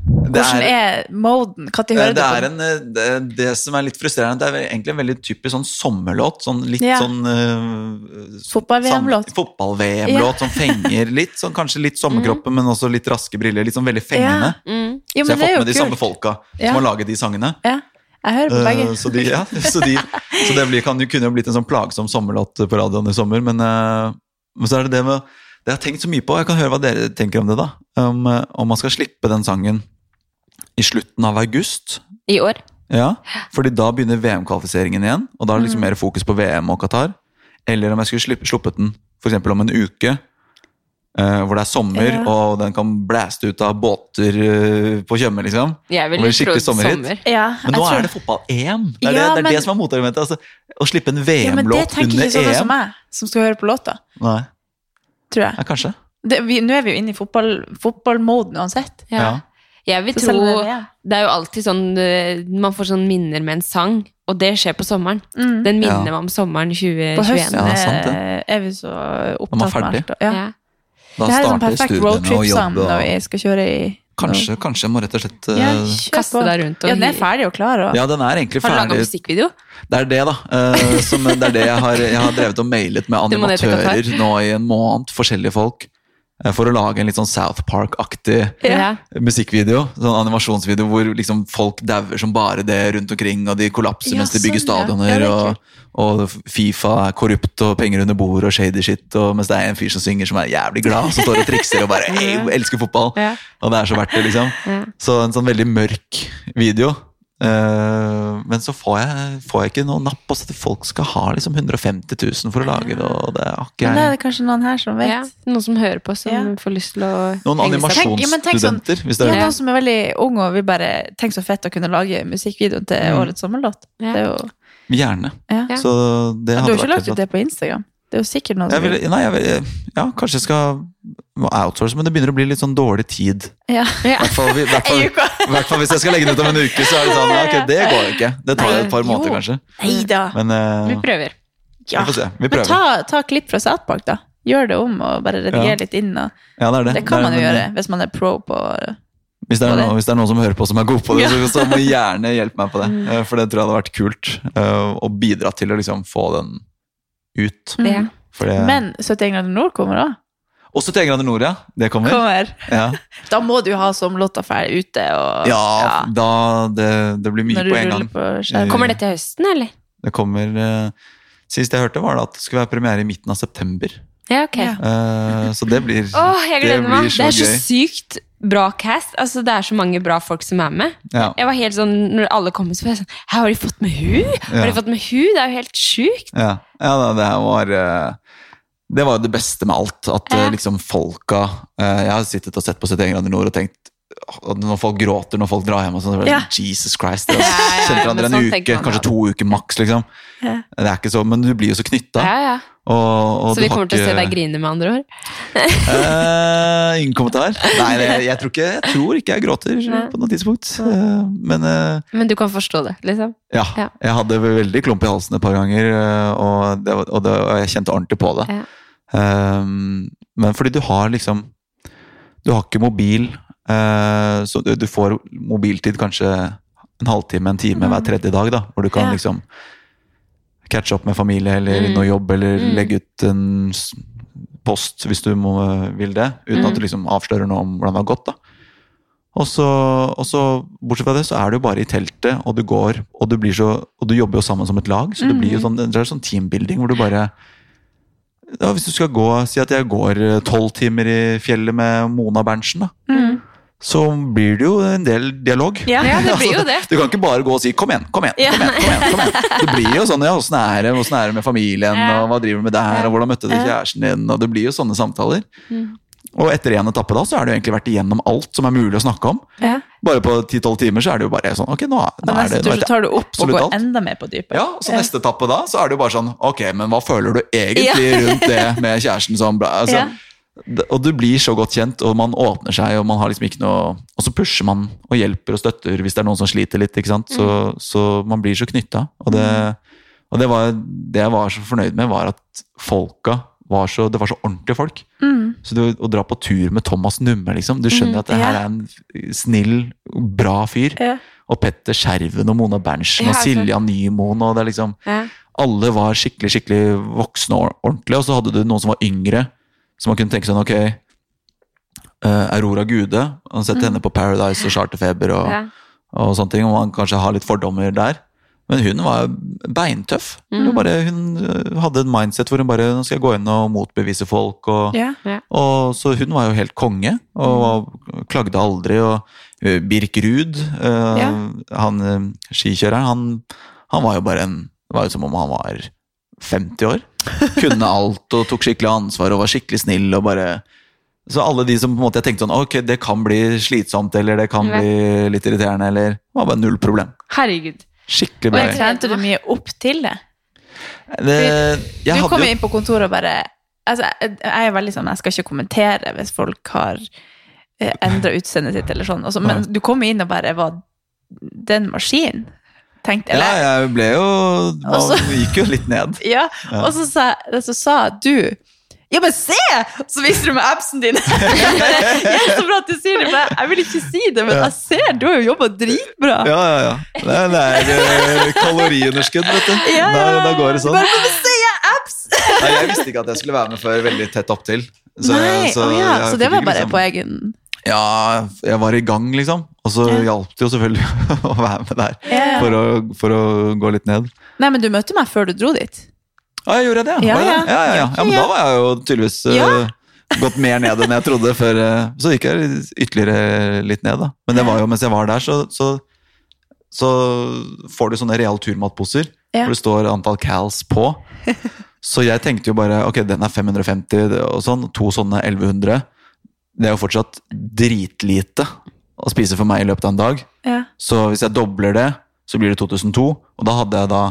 Hvordan er, er moden? Når det, hører du det, på den? en, eh, det, det som er litt frustrerende, det er egentlig en veldig typisk sånn sommerlåt. Sånn litt Ja. sånn uh, Fotball-VM-låt. Fotball-VM-låt som fenger litt. Sånn, kanskje litt sommerkroppen, men også litt raske briller. Litt sånn veldig fengende. Mm. Jo, Så jeg har fått med med de samme folka Ja. som har laget de sangene. Ja. Jeg hører på begge. Uh, så de, ja, så, de, så det blir, kan, kunne jo blitt en sånn plagsom sommerlåt på radioen i sommer, men, uh, men så er det det med Det jeg har tenkt så mye på, jeg kan høre hva dere tenker om det, da. Om, eh, om man skal slippe den sangen i slutten av august. I år. Ja, fordi da begynner VM-kvalifiseringen igjen, og da er det liksom mer fokus på VM og Qatar. Eller om jeg skulle slippe, sluppet den eksempel om en uke, uh, hvor det er sommer, Ja. og den kan blæste ut av båter uh, på Tjøme, liksom. Jeg ville skikkelig trodd sommerhit. sommer. Ja, Men nå tror- er det fotball-EM! Det er, Ja, det, det, er men- det som er motargumentet. Altså, å slippe en ja, men det VM-låt under ikke sånn EM som meg, som skal høre på låta. Nei, Tror jeg. ja, kanskje. Det, vi, nå er vi jo inne i fotball, fotballmoden uansett. Ja. Ja. Jeg vil Så tro det Det er jo alltid sånn eh, Man får sånn minner med en sang, og det skjer på sommeren. Mm. Den minner Ja. meg om sommeren 2021. På høsten Ja, sant er, er vi så opptatt med alt. Ja. Ja. Da Det er sånn starter perfekt studiene og roadtrip-sang jobb. når Og, vi skal kjøre i kanskje, kanskje jeg må rett og slett uh... Ja, Kaste deg rundt og Ja, den er ferdig og klar. Og... Ja, den er egentlig Har du laga ferdig. musikkvideo? Det er det, da. Uh, som, det er det jeg har, jeg har drevet og mailet med animatører nå i en måned. Forskjellige folk. Eh, For å lage en litt sånn South Park-aktig yeah. musikkvideo. Sånn animasjonsvideo hvor liksom folk dauer som bare det rundt omkring, og de kollapser Ja, mens de bygger sånn, stadioner. Ja, og, og Fifa er korrupt og penger under bordet og shady shit, og mens det er en fyr som synger som er jævlig glad, som står og trikser og bare hey, elsker fotball. Ja. Og det er så verdt det, liksom. Ja. Så en sånn veldig mørk video. Eh, men så får jeg, får jeg ikke noe napp på at folk skal ha liksom 150 000 for å lage det, og det er ikke Men det er det kanskje noen her som vet. Ja, noen som hører på, som Ja. får lyst til å Noen animasjonsstudenter. Tenk- ja, sånn- animasjonsstudenter, Ja, noen som er veldig unge og vil bare tenke så fett å kunne lage musikkvideoen til Mm. årets sommerlåt. Ja. Det er jo, Gjerne. Så det Du har ikke lagt ut det på Instagram? Det er jo sikkert noen Jeg som vil, nei, jeg vil, ja, kanskje jeg skal outsource, men det begynner å bli litt sånn dårlig tid. Ja. I hvert fall, hvis jeg skal legge den ut om en uke, så er det sånn ja, ok, det går jo ikke. Det tar jo et par måneder, kanskje. Nei da. Men eh, Vi prøver. Ja. vi får se. Vi Men prøver. ta, ta klipp fra Southpark, da. Gjør det om og bare redigere Ja. litt inn. Og Ja, det er det. det kan Det er- man jo men, gjøre hvis man er pro på Hvis det, er noen, hvis det er noen som hører på som er god på det, Ja. så, så må gjerne hjelpe meg på det. Eh, For det tror jeg hadde vært kult. eh, Å bidra til å liksom få den ut. Mm. For det, Men 71 grader nord kommer òg. Og 71 grader nord, ja. Det kommer. Kommer. Ja, Da må du ha sommerlåta ferdig ute. Og, ja da det, det blir mye når du på en gang. på. Kommer det til høsten, eller? Det kommer uh, Sist jeg hørte, var det at det skulle være premiere i midten av september. Ja, ok. Ja. Eh, så det blir Åh, jeg det gleder meg. blir så Det er så gøy. sykt bra cast. Altså, det er så mange bra folk som er med. Ja. Jeg var helt sånn, når alle kom, så var jeg sånn Hæ, har de fått med hun? Har Ja. de fått med hun? Det er jo helt sjukt. Ja, ja da, det her var eh, Det var jo det beste med alt. At eh, liksom folka eh, Jeg har sittet og sett på 71 grader nord og tenkt når folk gråter når folk drar hjem, og sånn, så Ja. sånn, Jesus Christ. altså. Ja, ja, kjenner hverandre en sånn uke, kanskje to uker maks. Liksom. Ja. Det er ikke så, men du blir jo så knytta. Så vi kommer til å se deg grine, med andre ord? uh, ingen kommentar. Nei, jeg, jeg, tror ikke, jeg tror ikke jeg gråter Nei. på noe tidspunkt. Uh, men uh, Men du kan forstå det, liksom? ja, jeg hadde veldig klump i halsen et par ganger, og, det, og, det, og jeg kjente ordentlig på det. Men fordi du har liksom Du har ikke mobil, så du, du får mobiltid kanskje en halvtime, en time hver tredje dag, da, hvor du kan liksom catche opp med familie eller Mm. noe jobb, eller Mm. legge ut en post hvis du må, vil det, uten Mm. at du liksom avslører noe om hvordan det har gått. da. Og så, og så, bortsett fra det, så er du bare i teltet, og du går, og du, blir så, og du jobber jo sammen som et lag, så det blir jo sånn, det er sånn teambuilding hvor du bare ja, Hvis du skal gå, si at jeg går tolv timer i fjellet med Mona Berntsen, da, Mm. Så blir det jo en del dialog. Ja. Det blir jo det. Du kan ikke bare gå og si 'kom igjen, kom igjen'. Kom igjen, kom igjen, kom igjen. Det blir jo sånn ja, 'åssen er det Hvordan er det med familien', og 'hva driver du med der', og 'hvordan møtte du kjæresten din', og det blir jo sånne samtaler. Mm. Og etter én etappe da, så har du egentlig vært igjennom alt som er mulig å snakke om. Ja. Bare på 10-12 timer så er det jo bare sånn Ok, nå, nå er det, nå tur vet så tar du opp og absolutt går alt. enda mer på dypet. Ja, så neste etappe da, så er det jo bare sånn Ok, men hva føler du egentlig rundt det med kjæresten som altså, Ja. Og du blir så godt kjent, og man åpner seg, og man har liksom ikke noe Og så pusher man og hjelper og støtter hvis det er noen som sliter litt, ikke sant. Så, så man blir så knytta. Og, det, og det, var, det jeg var så fornøyd med, var at folka var så Det var så ordentlige folk. Mm. Så du, å dra på tur med Thomas Numme, liksom. Du skjønner Mm, at det her ja. er en snill, bra fyr. Ja. Og Petter Skjerven og Mona Berntsen og. Silja Nymoen. og det er liksom Ja. alle var skikkelig skikkelig voksne og ordentlige, og så hadde du noen som var yngre, så man kunne tenke sånn, ok, uh, Aurora Gude, han sette mm. henne på Paradise og Charterfeber og, Ja. og sånne ting, og man kanskje har litt fordommer der. Men hun var beintøff. Hun, bare, hun øh, hadde en mindset hvor hun bare nå skal jeg gå inn og motbevise folk. Og, Ja. og Så hun var jo helt konge, og var- klagde aldri. Og øh, Birk Ruud, Ja. han skikjøreren, han, han var jo bare en Det var jo som om han var 50 år. Kunne alt og tok skikkelig ansvar og var skikkelig snill og bare Så alle de som på en måte jeg tenkte sånn Ok, det kan bli slitsomt, eller det kan bli litt irriterende, eller Det var bare null problem. Herregud. Skikkelig Og bra. jeg trente du mye opp til det? Det, du kom jo inn på kontoret og bare altså, jeg, jeg er veldig sånn, jeg skal ikke kommentere hvis folk har eh, endra utseendet sitt, eller sånn. Men du kom inn og bare var den maskinen. Tenkte, Ja, jeg ble jo Man også, gikk jo litt ned. ja. Ja. Og så sa, så sa du ja, men se! Så viser du meg appsen din. Jeg ja, så bra at du sier det, men jeg, jeg vil ikke si det, men jeg ser du har jo jobba dritbra. Ja, ja, ja. Det er, det er eh, kaloriunderskudd, vet du. Ja, Da, da går det sånn. Bare, men se, jeg apps! Nei, jeg visste ikke at jeg skulle være med før veldig tett opptil. Så, Nei, så oh, ja, så det var bare liksom- på egen Ja, jeg var i gang, liksom. Og så Ja. hjalp det jo selvfølgelig å være med der. Ja. For, å, for å gå litt ned. Nei, men du møtte meg før du dro dit. Ja, jeg gjorde det, Ja, ja. ja, ja, ja. men da var jeg jo tydeligvis Ja. gått mer ned enn jeg trodde. Før, eh, så gikk jeg ytterligere litt ned, da. Men det var jo mens jeg var der, så, så, så får du sånne real turmatposer hvor det står antall cals på. Så jeg tenkte jo bare ok, den er 550 og sånn, to sånne 1100. Det er jo fortsatt dritlite å spise for meg i løpet av en dag. Ja. Så hvis jeg dobler det, så blir det 2002. Og da hadde jeg da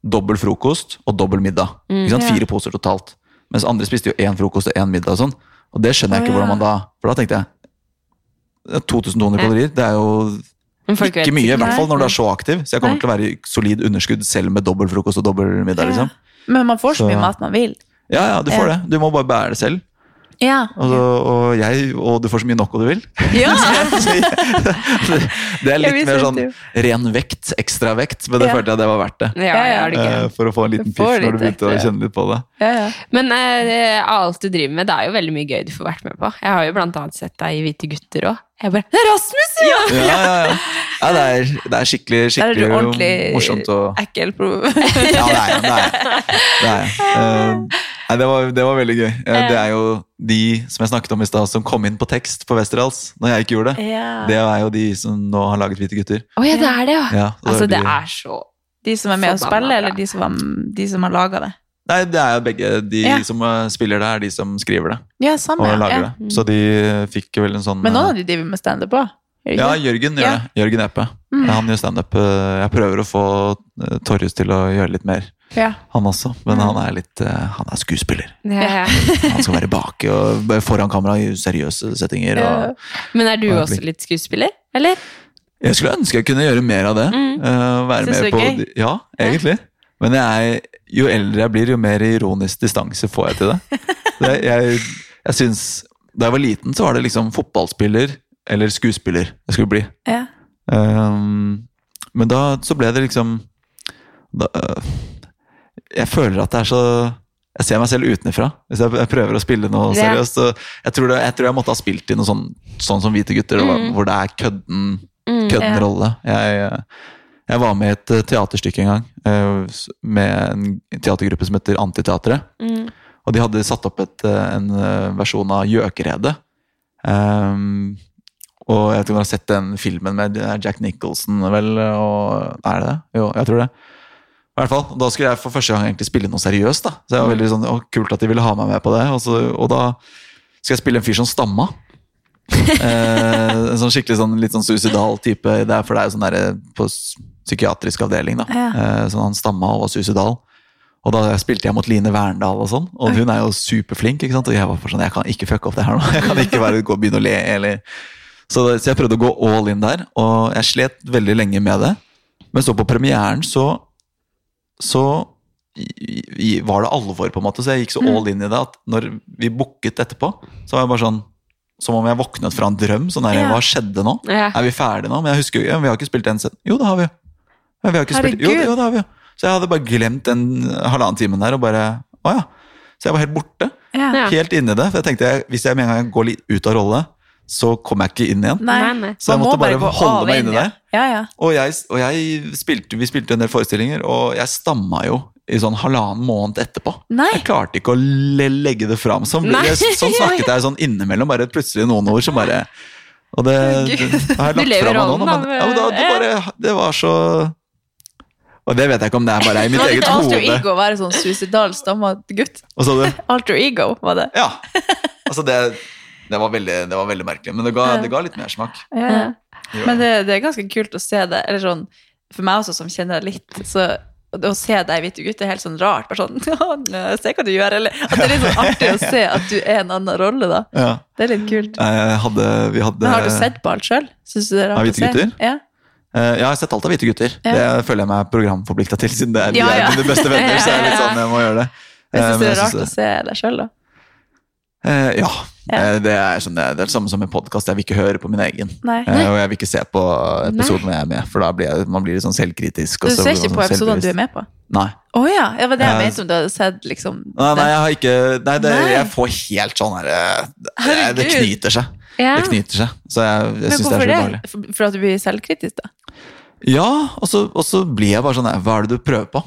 dobbel frokost og dobbel middag. Mm, ja. Fire poser totalt. Mens andre spiste jo én frokost og én middag. og sånn. Og det skjønner jeg ikke ikke ja. hvordan man da For da tenkte jeg det er 2200 kalorier, det er jo ikke mye, i hvert fall når du er så aktiv. Så jeg kommer Nei. til å være i solid underskudd selv med dobbel frokost og dobbel middag. Liksom. Men man får så, Så- mye mat man vil. Ja, ja, du får det. Du må bare bære det selv. Ja. Og, så, og jeg, og du får så mye og du vil. ja. Det er litt mer sånn ren vekt, ekstra vekt, men det Ja. følte jeg det var verdt det. Det Eh. For å få en liten piff når du begynte å kjenne litt på det. ja, ja. Men uh, alt du driver med, det er jo veldig mye gøy du får vært med på. Jeg har jo blant annet sett deg i Hvite gutter òg. Jeg bare Det er Rasmus, ja! Ja, ja, ja. ja det, er, det er skikkelig, det er morsomt Og... ekkel. Pro Ja, det er jeg. Det er jeg. Jeg. Eh, nei, det, var, det var veldig gøy. Eh, det er jo de som jeg snakket om i stad, som kom inn på tekst på Westerdals når jeg ikke gjorde det. ja. Det er jo de som nå har laget Hvite gutter. Å ja, det er det, ja. Ja, det Altså, de- det er så De som er med å spiller, spille, eller de som, var, de som har laga det? Nei, det er jo begge. De Ja. som eh, spiller det, er de som skriver det. Ja, samme. Og lager ja. det. Så de fikk vel en sånn Men noen eh, av de driver med standup òg? Ja, Jørgen gjør Ja. det. Jørgen Epe. Mm. Han gjør standup. Jeg prøver å få Torjus til å gjøre litt mer, Ja. han også. Men Mm. han er litt eh, Han er skuespiller. ja. Han skal være bak og foran kamera i seriøse settinger. Og Men er du og, også litt skuespiller, eller? jeg skulle ønske jeg kunne gjøre mer av det. Mm. eh, være Synes med på gøy? Ja, egentlig. Men jeg, er- jo eldre jeg blir, jo mer ironisk distanse får jeg til det. det jeg jeg synes, Da jeg var liten, så var det liksom fotballspiller eller skuespiller jeg skulle bli. Ja. Um, men da så ble det liksom da, øh, Jeg føler at det er så Jeg ser meg selv utenfra hvis jeg, prøver å spille noe seriøst. Jeg, tror det, jeg tror jeg måtte ha spilt i noe sånn, sånn som Hvite gutter, Mm. hvor det er kødden, Mm, kødden ja. rolle. Jeg, jeg var med i et øh, teaterstykke en gang øh, med en teatergruppe som heter Antiteatret. Mm. Og de hadde satt opp et, øh, en versjon av Gjøkeredet. Um, og jeg vet ikke om dere har sett den filmen med Jack Nicholson, vel? Og, er det det? Jo, jeg tror det. I hvert fall, Da skulle jeg for første gang egentlig spille noe seriøst. da. Så jeg var veldig sånn, å, Kult at de ville ha meg med på det. Og, så, og da skal jeg spille en fyr som stamma. eh, en sånn skikkelig sånn, litt sånn suicidal type. Det er, for det er jo sånn der, på psykiatrisk avdeling. da. Ja. Eh, sånn han stamma og var suicidal. Og da spilte jeg mot Line Verndal, og sånn, og hun er jo superflink. ikke sant? Og jeg var for sånn, jeg kan ikke fucke opp det her nå. Jeg kan ikke bare gå og begynne å le. eller... Så, så jeg prøvde å gå all in der, og jeg slet veldig lenge med det. Men så på premieren så, så var det alvor, på en måte. Så jeg gikk så all in i det at når vi booket etterpå, så var jeg bare sånn Som om jeg våknet fra en drøm. sånn der, Ja. Hva skjedde nå? Ja. Er vi ferdige nå? Men jeg husker jo, ikke vi har ikke spilt en scene. Jo, det har vi jo. Ja, vi har ikke spilt, jo, det, jo, det har vi jo. Så jeg hadde bare glemt den halvannen timen der og bare Å ja. Så jeg var helt borte. Helt inni det. For jeg tenkte hvis jeg med en gang går litt ut av rolle, så kom jeg ikke inn igjen. Nei. Nei. Så jeg måtte bare, bare holde meg in, inni ja. der. Ja, ja. Og, jeg, og jeg spilte, vi spilte en del forestillinger, og jeg stamma jo i sånn halvannen måned etterpå. Nei. Jeg klarte ikke å le legge det fram. Sånn, jeg, sånn snakket jeg sånn innimellom, bare plutselig noen ord som bare Og det, det, har jeg lagt lever fra meg nå, men ja, men da, det, bare, det var så Og det vet jeg ikke om det er bare i mitt eget hode. alter ego være sånn suicidal stammet gutt? Hva sa du? Alter ego, var det? Ja. Altså, det, det, var veldig, det var veldig merkelig, men det ga, det ga litt mersmak. Ja, ja. Men det, det er ganske kult å se det. Eller sånn, for meg også, som kjenner deg litt, så å se deg hvite gutter, er helt sånn rart. Bare sånn Se hva du gjør. Eller at det er litt sånn artig å se at du er en annen rolle, da. Ja. Det er litt kult. Jeg hadde, vi hadde Men har du sett på alt sjøl? Syns du det er Av rart å Hvite se? gutter? Ja. Eh, Jeg har sett alt av Hvite gutter. Ja. Det føler jeg meg programforplikta til, siden det er, de Ja, ja. er mine beste venner. Så er det litt sånn jeg må gjøre det. Jeg Eh, syns det er rart å se deg sjøl, da. Eh, ja. Ja. Eh, Det er, sånn, det er det samme som en podkast. Jeg vil ikke høre på min egen. Nei. Eh, Og jeg vil ikke se på episoden Nei. jeg er med, for da blir jeg, man blir litt sånn selvkritisk. Du ser ikke på sånn episodene du er med på? Nei. Å ja! Det var det jeg mente om du hadde sett liksom Nei, nei, jeg har ikke Nei, det, Nei. jeg får helt sånn her eh, det, det knyter seg. Ja. Det knyter seg. Så jeg, jeg syns det er så ubehagelig. For, for at du blir selvkritisk, da? Ja, og så, og så blir jeg bare sånn Hva er det du prøver på?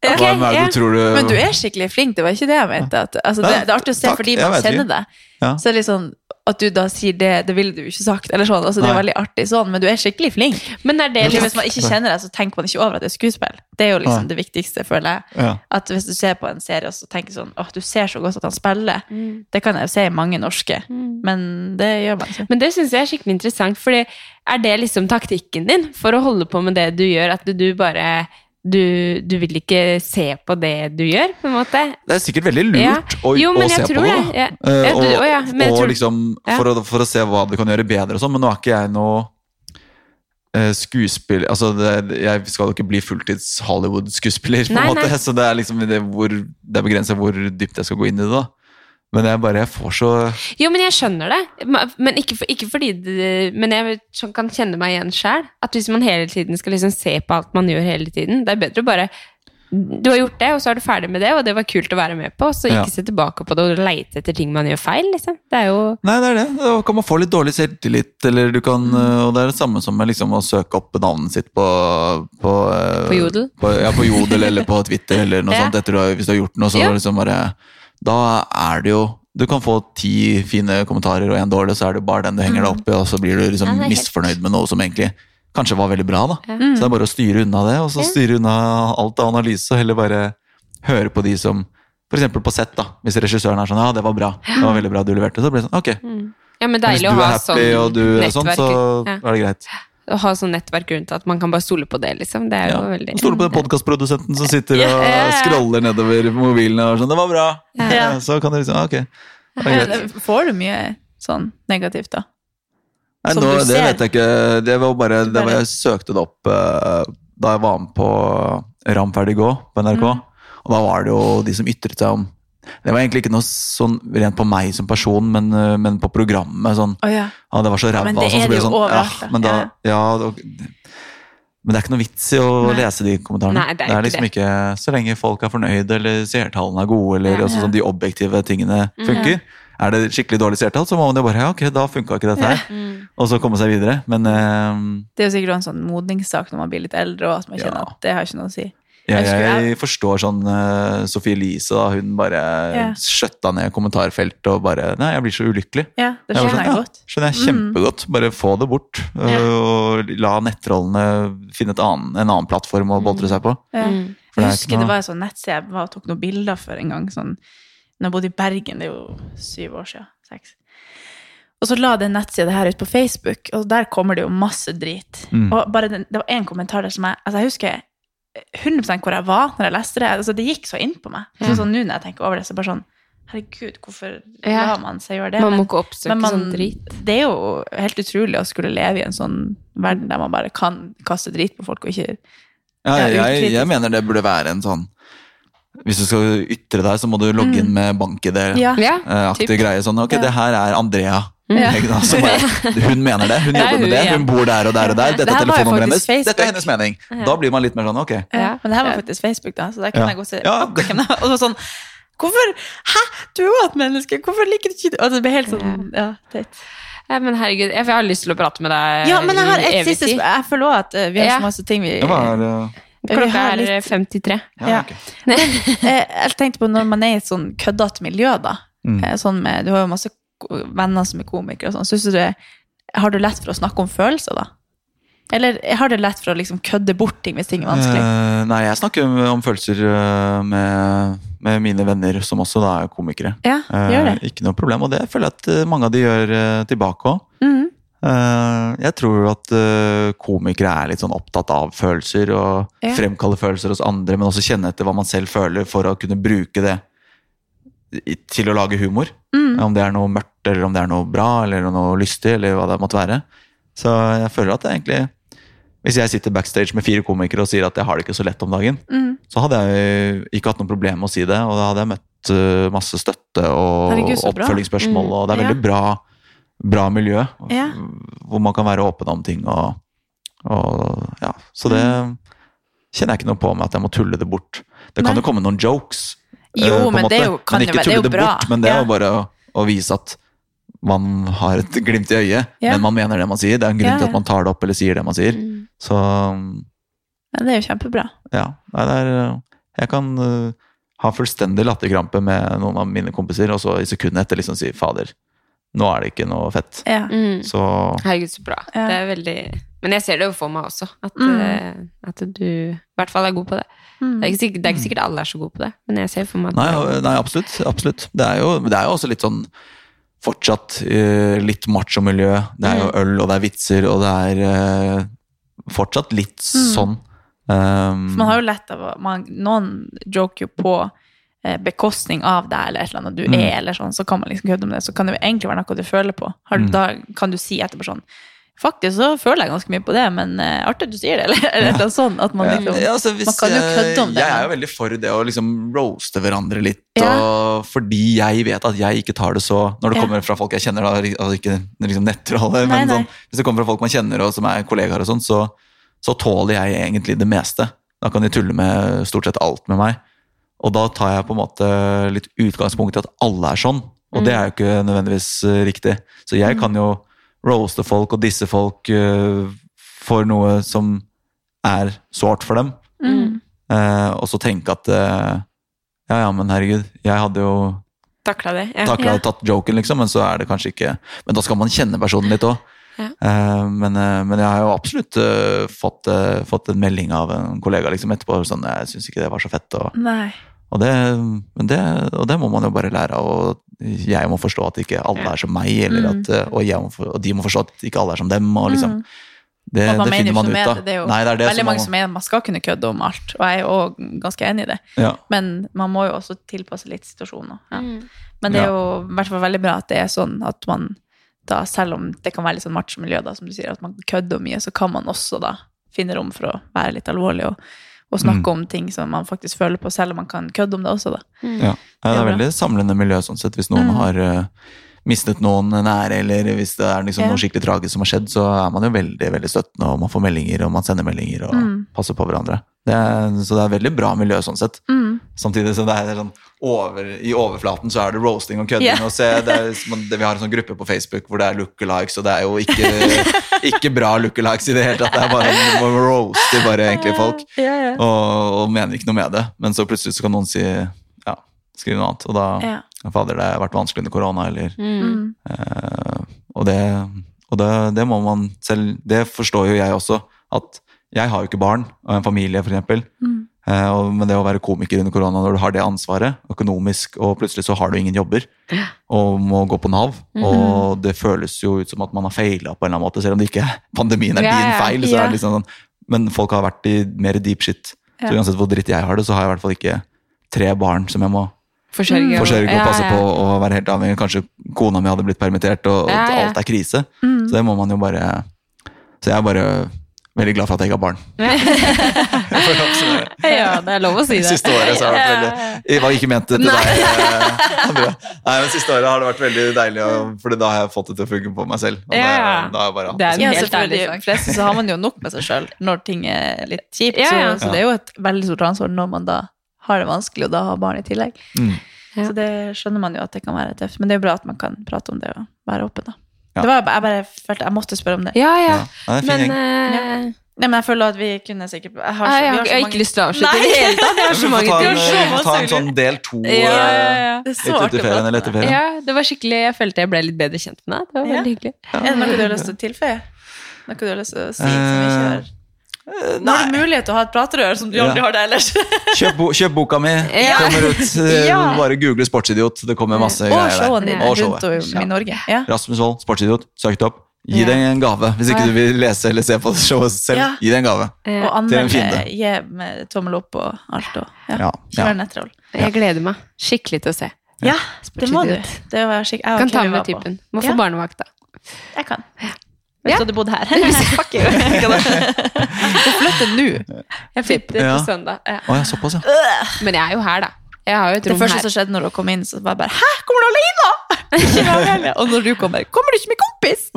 Ja. Hva, er det ja. du tror du Men du er skikkelig flink, det var ikke det jeg mente. At, altså, det, det er artig å se takk, fordi man kjenner deg. Ja. Så er litt sånn at du da sier det, det ville du ikke sagt. Eller sånn, altså, det er veldig artig sånn, men du er skikkelig flink. Men er det liksom hvis man ikke kjenner deg, så tenker man ikke over at det er skuespill. Det er jo liksom Nei. det viktigste, føler jeg. Ja. At hvis du ser på en serie og så tenker sånn åh, du ser så godt at han spiller. Mm. Det kan jeg jo se i mange norske, men det gjør man ikke. Men det syns jeg er skikkelig interessant, for er det liksom taktikken din for å holde på med det du gjør? At du, du bare du, du vil ikke se på det du gjør, på en måte? Det er sikkert veldig lurt Ja. å, Jo, å se på det. Ja. Eh, Ja, du- og tror- liksom, for, å, for å se hva du kan gjøre bedre og sånn, men nå er ikke jeg noe eh, skuespiller altså det, Jeg skal jo ikke bli fulltids Hollywood-skuespiller, på en Nei, måte, nei. så det er liksom det, hvor, det er begrenset hvor dypt jeg skal gå inn i det. da Men jeg bare jeg får så Jo, men jeg skjønner det. Men ikke, for, ikke fordi det, Men jeg sånn kan kjenne meg igjen sjæl. At hvis man hele tiden skal liksom se på alt man gjør hele tiden, det er bedre å bare Du har gjort det, og så er du ferdig med det, og det var kult å være med på. Så Ja. ikke se tilbake på det og leite etter ting man gjør feil, liksom. Det er jo Nei, det er det. Da kan man få litt dårlig selvtillit, eller du kan Mm. eh, Og det er det samme som med liksom å søke opp navnet sitt på På, eh, På Jodel? På, ja, på Jodel eller på Twitter eller noe Ja. sånt, etter du har, hvis du har gjort noe, så Ja. liksom bare Da er det jo Du kan få ti fine kommentarer og en dårlig, så er det bare den du henger deg opp i, og så blir du liksom Mm. Ja, misfornøyd med noe som egentlig kanskje var veldig bra, da. Ja. Så det er bare å styre unna det, og så styre unna alt av analyse, og heller bare høre på de som eksempel på sett, da. Hvis regissøren er sånn 'ja, det var bra', det var veldig bra du leverte', så blir det sånn 'ok'. Ja, men Men Hvis du er happy sånn og du er sånn, så ja. er det greit. Ha sånn nettverk rundt at man kan bare stole på det, liksom. Det er jo Ja. veldig Stole på den podkastprodusenten som sitter og Ja, ja, ja. scroller nedover mobilen og sånn 'det var bra'. Ja. Så kan du liksom 'ok'. Det er. Får du mye sånn negativt, da? Nei, Som nå, du det ser. vet jeg ikke. Det var bare det var, Jeg søkte det opp uh, da jeg var med på Ram ferdig gå på NRK. Mm. Og da var det jo de som ytret seg om Det var egentlig ikke noe sånn rent på meg som person, men, eh, men på programmet. sånn oh, ja. Ja, det var så ræva. Men det er det jo sånn, overalt. Ja, men, da, ja, det- men det er ikke noe vits i å Nei. lese de kommentarene. Nei, det er ikke liksom det. ikke Så lenge folk er fornøyde, eller seertallene er gode, eller Ja. altså, sånn, de objektive tingene funker. Er det skikkelig dårlig seertall, så må man jo bare ja, ok, da funka ikke dette her. Mm. Og så komme seg videre. Men eh, Det er jo sikkert en sånn modningssak når man blir litt eldre, og at man kjenner at det har ikke noe å si. Jeg, Jeg jeg forstår sånn uh, Sophie Elise, da. Hun bare yeah. skjøtta ned kommentarfeltet og bare Nei, jeg blir så ulykkelig. Ja, det Jeg skjønner sånn, jeg ja. Skjønner jeg kjempegodt. Bare få det bort. Yeah. Og la nettrollene finne et annen, en annen plattform å boltre seg på. Mm. For Jeg er husker noe... det var en sånn nettside jeg var tok noen bilder for en gang. Sånn, når jeg bodde i Bergen, det er jo syv år siden. Seks. Og så la den nettsida her ut på Facebook, og der kommer det jo masse drit. Mm. Og bare den, det var én kommentar der som jeg Altså, jeg husker 100 hvor jeg var når jeg leste det. Altså, det gikk så inn på meg. Ja. sånn nå når jeg tenker over det, så bare sånn Herregud, hvorfor Ja. lar man seg gjøre det? Man må ikke oppsøke man- sånn drit. Det er jo helt utrolig å skulle leve i en sånn verden der man bare kan kaste drit på folk og ikke Ja, Ja, jeg, jeg mener det burde være en sånn Hvis du skal ytre deg, så må du logge inn med bank-ID-aktig Ja. Ja, eh, greie. Sånn, ok, Ja. det her er Andrea. Ja. Sant? Så bare, hun mener det, hun jobber med det, hun bor der og der og der. Dette er telefonnummeret hennes. Facebook. Dette er hennes mening. Da blir man litt mer sånn ok. Ja, men det her var faktisk Facebook, da, så der kan Ja. jeg gå og se Ja. Og så sånn Hvorfor Hæ, du er jo et menneske, hvorfor liker du ikke det? Og det blir helt sånn Ja, teit. Ja, men herregud, jeg, har lyst til å prate med deg Ja, men jeg har et siste spørsmål. Jeg føler også at eh, vi har så masse ting vi Ja, er Klokka er litt- 53. Ja, Ja. Eh, Jeg tenkte på når man er i et sånn køddete miljø, da. Mm. Eh, Sånn med, du har jo masse venner som er komikere og sånn. Synes du det, har du lett for å snakke om følelser, da? Eller har du lett for å liksom kødde bort ting hvis ting er vanskelig? Uh, nei, jeg snakker om- følelser eh, med, med mine venner, som også da er komikere. Ja, Eh, gjør det. Ikke noe problem, og det føler jeg at mange av de gjør tilbake òg. Uh, jeg tror at uh, komikere er litt sånn opptatt av følelser, og Ja. fremkalle følelser hos andre, men også kjenne etter hva man selv føler, for å kunne bruke det til å lage humor. Mm. Om det er noe mørkt, eller om det er noe bra, eller noe lystig, eller hva det måtte være. Så jeg føler at det egentlig Hvis jeg sitter backstage med fire komikere og sier at jeg har det ikke så lett om dagen, Mm. så hadde jeg ikke hatt noe problem med å si det, og da hadde jeg møtt eh, masse støtte og Herregud, oppfølgingsspørsmål, Mm. og det er Ja. veldig bra, bra miljø, Ja. hvor man kan være åpen om ting og, og ja. Så det Mm. kjenner jeg ikke noe på med at jeg må tulle det bort. Det kan Nei. jo komme noen jokes, Jo, eh, men det er jo- kan men ikke det tulle jo det bort. Men det er jo bare å, å vise at man har et glimt i øyet, Ja. men man mener det man sier. Det er en grunn Ja, til at man tar det opp eller sier det man sier. Mm. Så Ja, det er jo kjempebra. ja, nei, det er, øh, jeg kan uh, ha fullstendig latterkrampe med noen av mine kompiser, og så i sekundet etter liksom si 'fader, nå er det ikke noe fett'. Ja. Mm. Så Herregud, så bra. Ja. Det er veldig Men jeg ser det jo for meg også, at, Mm. eh, at du i hvert fall er god på det. Mm. Det er, ikke sikkert, det er ikke sikkert alle er så gode på det, men jeg ser for meg at Nei, nei absolutt. absolutt. Det er jo, det er jo også litt sånn fortsatt uh, litt macho-miljø. Det er jo øl, og det er vitser, og det er uh, fortsatt litt sånn. Um, man har jo lett av man, Noen joker jo på eh, bekostning av deg eller et eller annet du Mm. er, eller sånn, så kan man liksom kødde med det. Så kan det jo egentlig være noe du føler på. Har du, Mm. Da kan du si etterpå sånn Faktisk så føler jeg ganske mye på det, men uh, artig at du sier det, eller, eller sånt. At man liksom Ja, altså, hvis Man kan jo jeg- kødde om det. Jeg er jo veldig for det å liksom roaste hverandre litt. Ja. Og fordi jeg vet at jeg ikke tar det så Når det Ja. kommer fra folk jeg kjenner, da, altså ikke liksom nettrolle, men nei. sånn, hvis det kommer fra folk man kjenner og som er kollegaer, og sånn, så, så tåler jeg egentlig det meste. Da kan de tulle med stort sett alt med meg. Og da tar jeg på en måte litt utgangspunkt i at alle er sånn. Og det er jo ikke nødvendigvis eh, riktig. Så jeg kan jo roaste folk og disse folk uh, for noe som er sårt for dem. Mm. Uh, og så tenke at uh, ja, ja, men herregud, jeg hadde jo Takla det. Ja. takla og tatt joken, liksom, men så er det kanskje ikke Men da skal man kjenne personen litt òg. Ja. men, eh, men jeg har jo absolutt fått, fått en melding av en kollega liksom etterpå sånn Jeg syns ikke det var så fett. Og, Nei. og, det, men det, og det må man jo bare lære av. Og jeg må forstå at ikke alle er som meg, eller Mm. at, eh, og, jeg må, for- og de må forstå at ikke alle er som dem. Og liksom, Mm. det, Og man det finner man ut av. det. Det er jo Nei, det er det veldig som mange som mener man skal kunne kødde om alt, og jeg er òg ganske enig i det. ja. Men man må jo også tilpasse litt situasjoner. Ja. Mm. Men det er jo i hvert fall veldig bra at det er sånn at man da, selv om det kan være litt sånn macho-miljø, da, som du sier, at man kødder mye, så kan man også da finne rom for å være litt alvorlig og, og snakke Mm. om ting som man faktisk føler på, selv om man kan kødde om det også, da. Ja, ja det er er veldig samlende miljø sånn sett. Hvis noen Mm. har eh, mistet noen nære, eller hvis det er liksom Ja. noe skikkelig tragisk som har skjedd, så er man jo veldig veldig støttende, og man får meldinger, og man sender meldinger, og Mm. passer på hverandre. Det er, så det er veldig bra miljø sånn sett. Mm. Samtidig som det er sånn over, I overflaten så er det roasting og kødding. Yeah. og se, det er, det, vi har en sånn gruppe på Facebook hvor det er lookalikes, og det er jo ikke, ikke bra lookalikes i det hele tatt. Det er bare man roaster bare egentlig folk yeah, yeah. og, og mener ikke noe med det. Men så plutselig så kan noen si ja, skrive noe annet. Og da. Fader, det har vært vanskelig under korona, eller Mm. eh, Og, det, og det, det må man selv Det forstår jo jeg også. At jeg har jo ikke barn og en familie, eksempel. Mm. Eh, og, men det å være komiker under korona, når du har det ansvaret økonomisk, og plutselig så har du ingen jobber og må gå på Nav, mm. og det føles jo ut som at man har feila på en eller annen måte, selv om det ikke pandemien er Ja, din feil. så Ja. er det liksom sånn, Men folk har vært i mer deep shit. Ja. Så uansett hvor dritt jeg har det, så har jeg i hvert fall ikke tre barn som jeg må Forsørge. forsørge og passe ja. på og være helt avhengig. Kanskje kona mi hadde blitt permittert, og, og Ja, ja. alt er krise. Mm. Så det må man jo bare Så jeg er bare veldig glad for at jeg ikke har barn. Ja, det er lov å si det. Siste året så har det vært veldig Jeg var ikke ment til deg, eh, Andrea. Nei, men siste året har det vært veldig deilig, for da har jeg fått det til å funke på meg selv. Og det, Ja. da har jeg bare hatt Det er Ja, helt selvfølgelig. ærlig sak. Flest så har man jo nok med seg sjøl når ting er litt kjipt. Ja, ja. Så, så det er jo et veldig stort ansvar når man da har det vanskelig, og da har barn i tillegg. Mm. Ja. Så det skjønner man jo at det kan være tøft. Men det er jo bra at man kan prate om det og være åpen, da. Det var, jeg bare følte jeg måtte spørre om det. Ja, ja. Ja, Men uh, eh, Nei, men jeg føler at vi kunne sikkert Jeg har, så- vi jeg, har jeg har ikke lyst til å avslutte i det hele tatt. Jeg har så Vi får mange ta ting. en, vi får ta en sånn del to Ja, ja, eh, ja. Er å ferien eller etter ferien. Ja, det var skikkelig Jeg følte jeg ble litt bedre kjent med deg. Det var Ja. veldig hyggelig. Er det noe du har lyst til å tilføye? Noe du har lyst til å si som vi ikke har Eh, Nå har du mulighet til å ha et praterør som du aldri har det ellers. Kjøp, bo, kjøp boka mi. Ja. Kommer ut. eh, Ja. Bare google 'sportsidiot'. Det kommer masse Og greier showen der. Og rundt showet. om i Norge. Ja. Rasmus Wold, sportsidiot. Søk det opp. Gi Ja. deg en gave. Hvis ikke du vil lese eller se på showet selv, Ja. gi deg en gave. Og Til en anmelde, gi med tommel opp og alt. Og, ja. Ja, ja. Jeg gleder meg skikkelig til å se. Ja, det må du. Det var skikk- jeg Kan ta med typen. Må Ja. få barnevakt, da. Jeg kan. Ja. Hvis du hadde bodd her. Fuck you. Du flytter nå. Jeg flytter Ja. på søndag. Ja. Oh, ja, såpass, ja. Men jeg er jo her, da. Jeg har jo et Det første her. som skjedde når du kom inn, så var jeg bare Hæ, kommer du alene?! Og når du kommer, kommer du ikke med kompis?!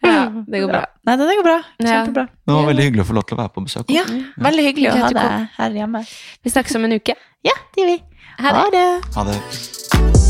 Ja, det går bra. Nei, det går bra. Kjempebra. Det var veldig hyggelig å få lov til å være på besøk. Ja, veldig hyggelig å ha deg her hjemme. Vi snakkes om en uke. Ja, det gjør vi. Ha det. Ha det.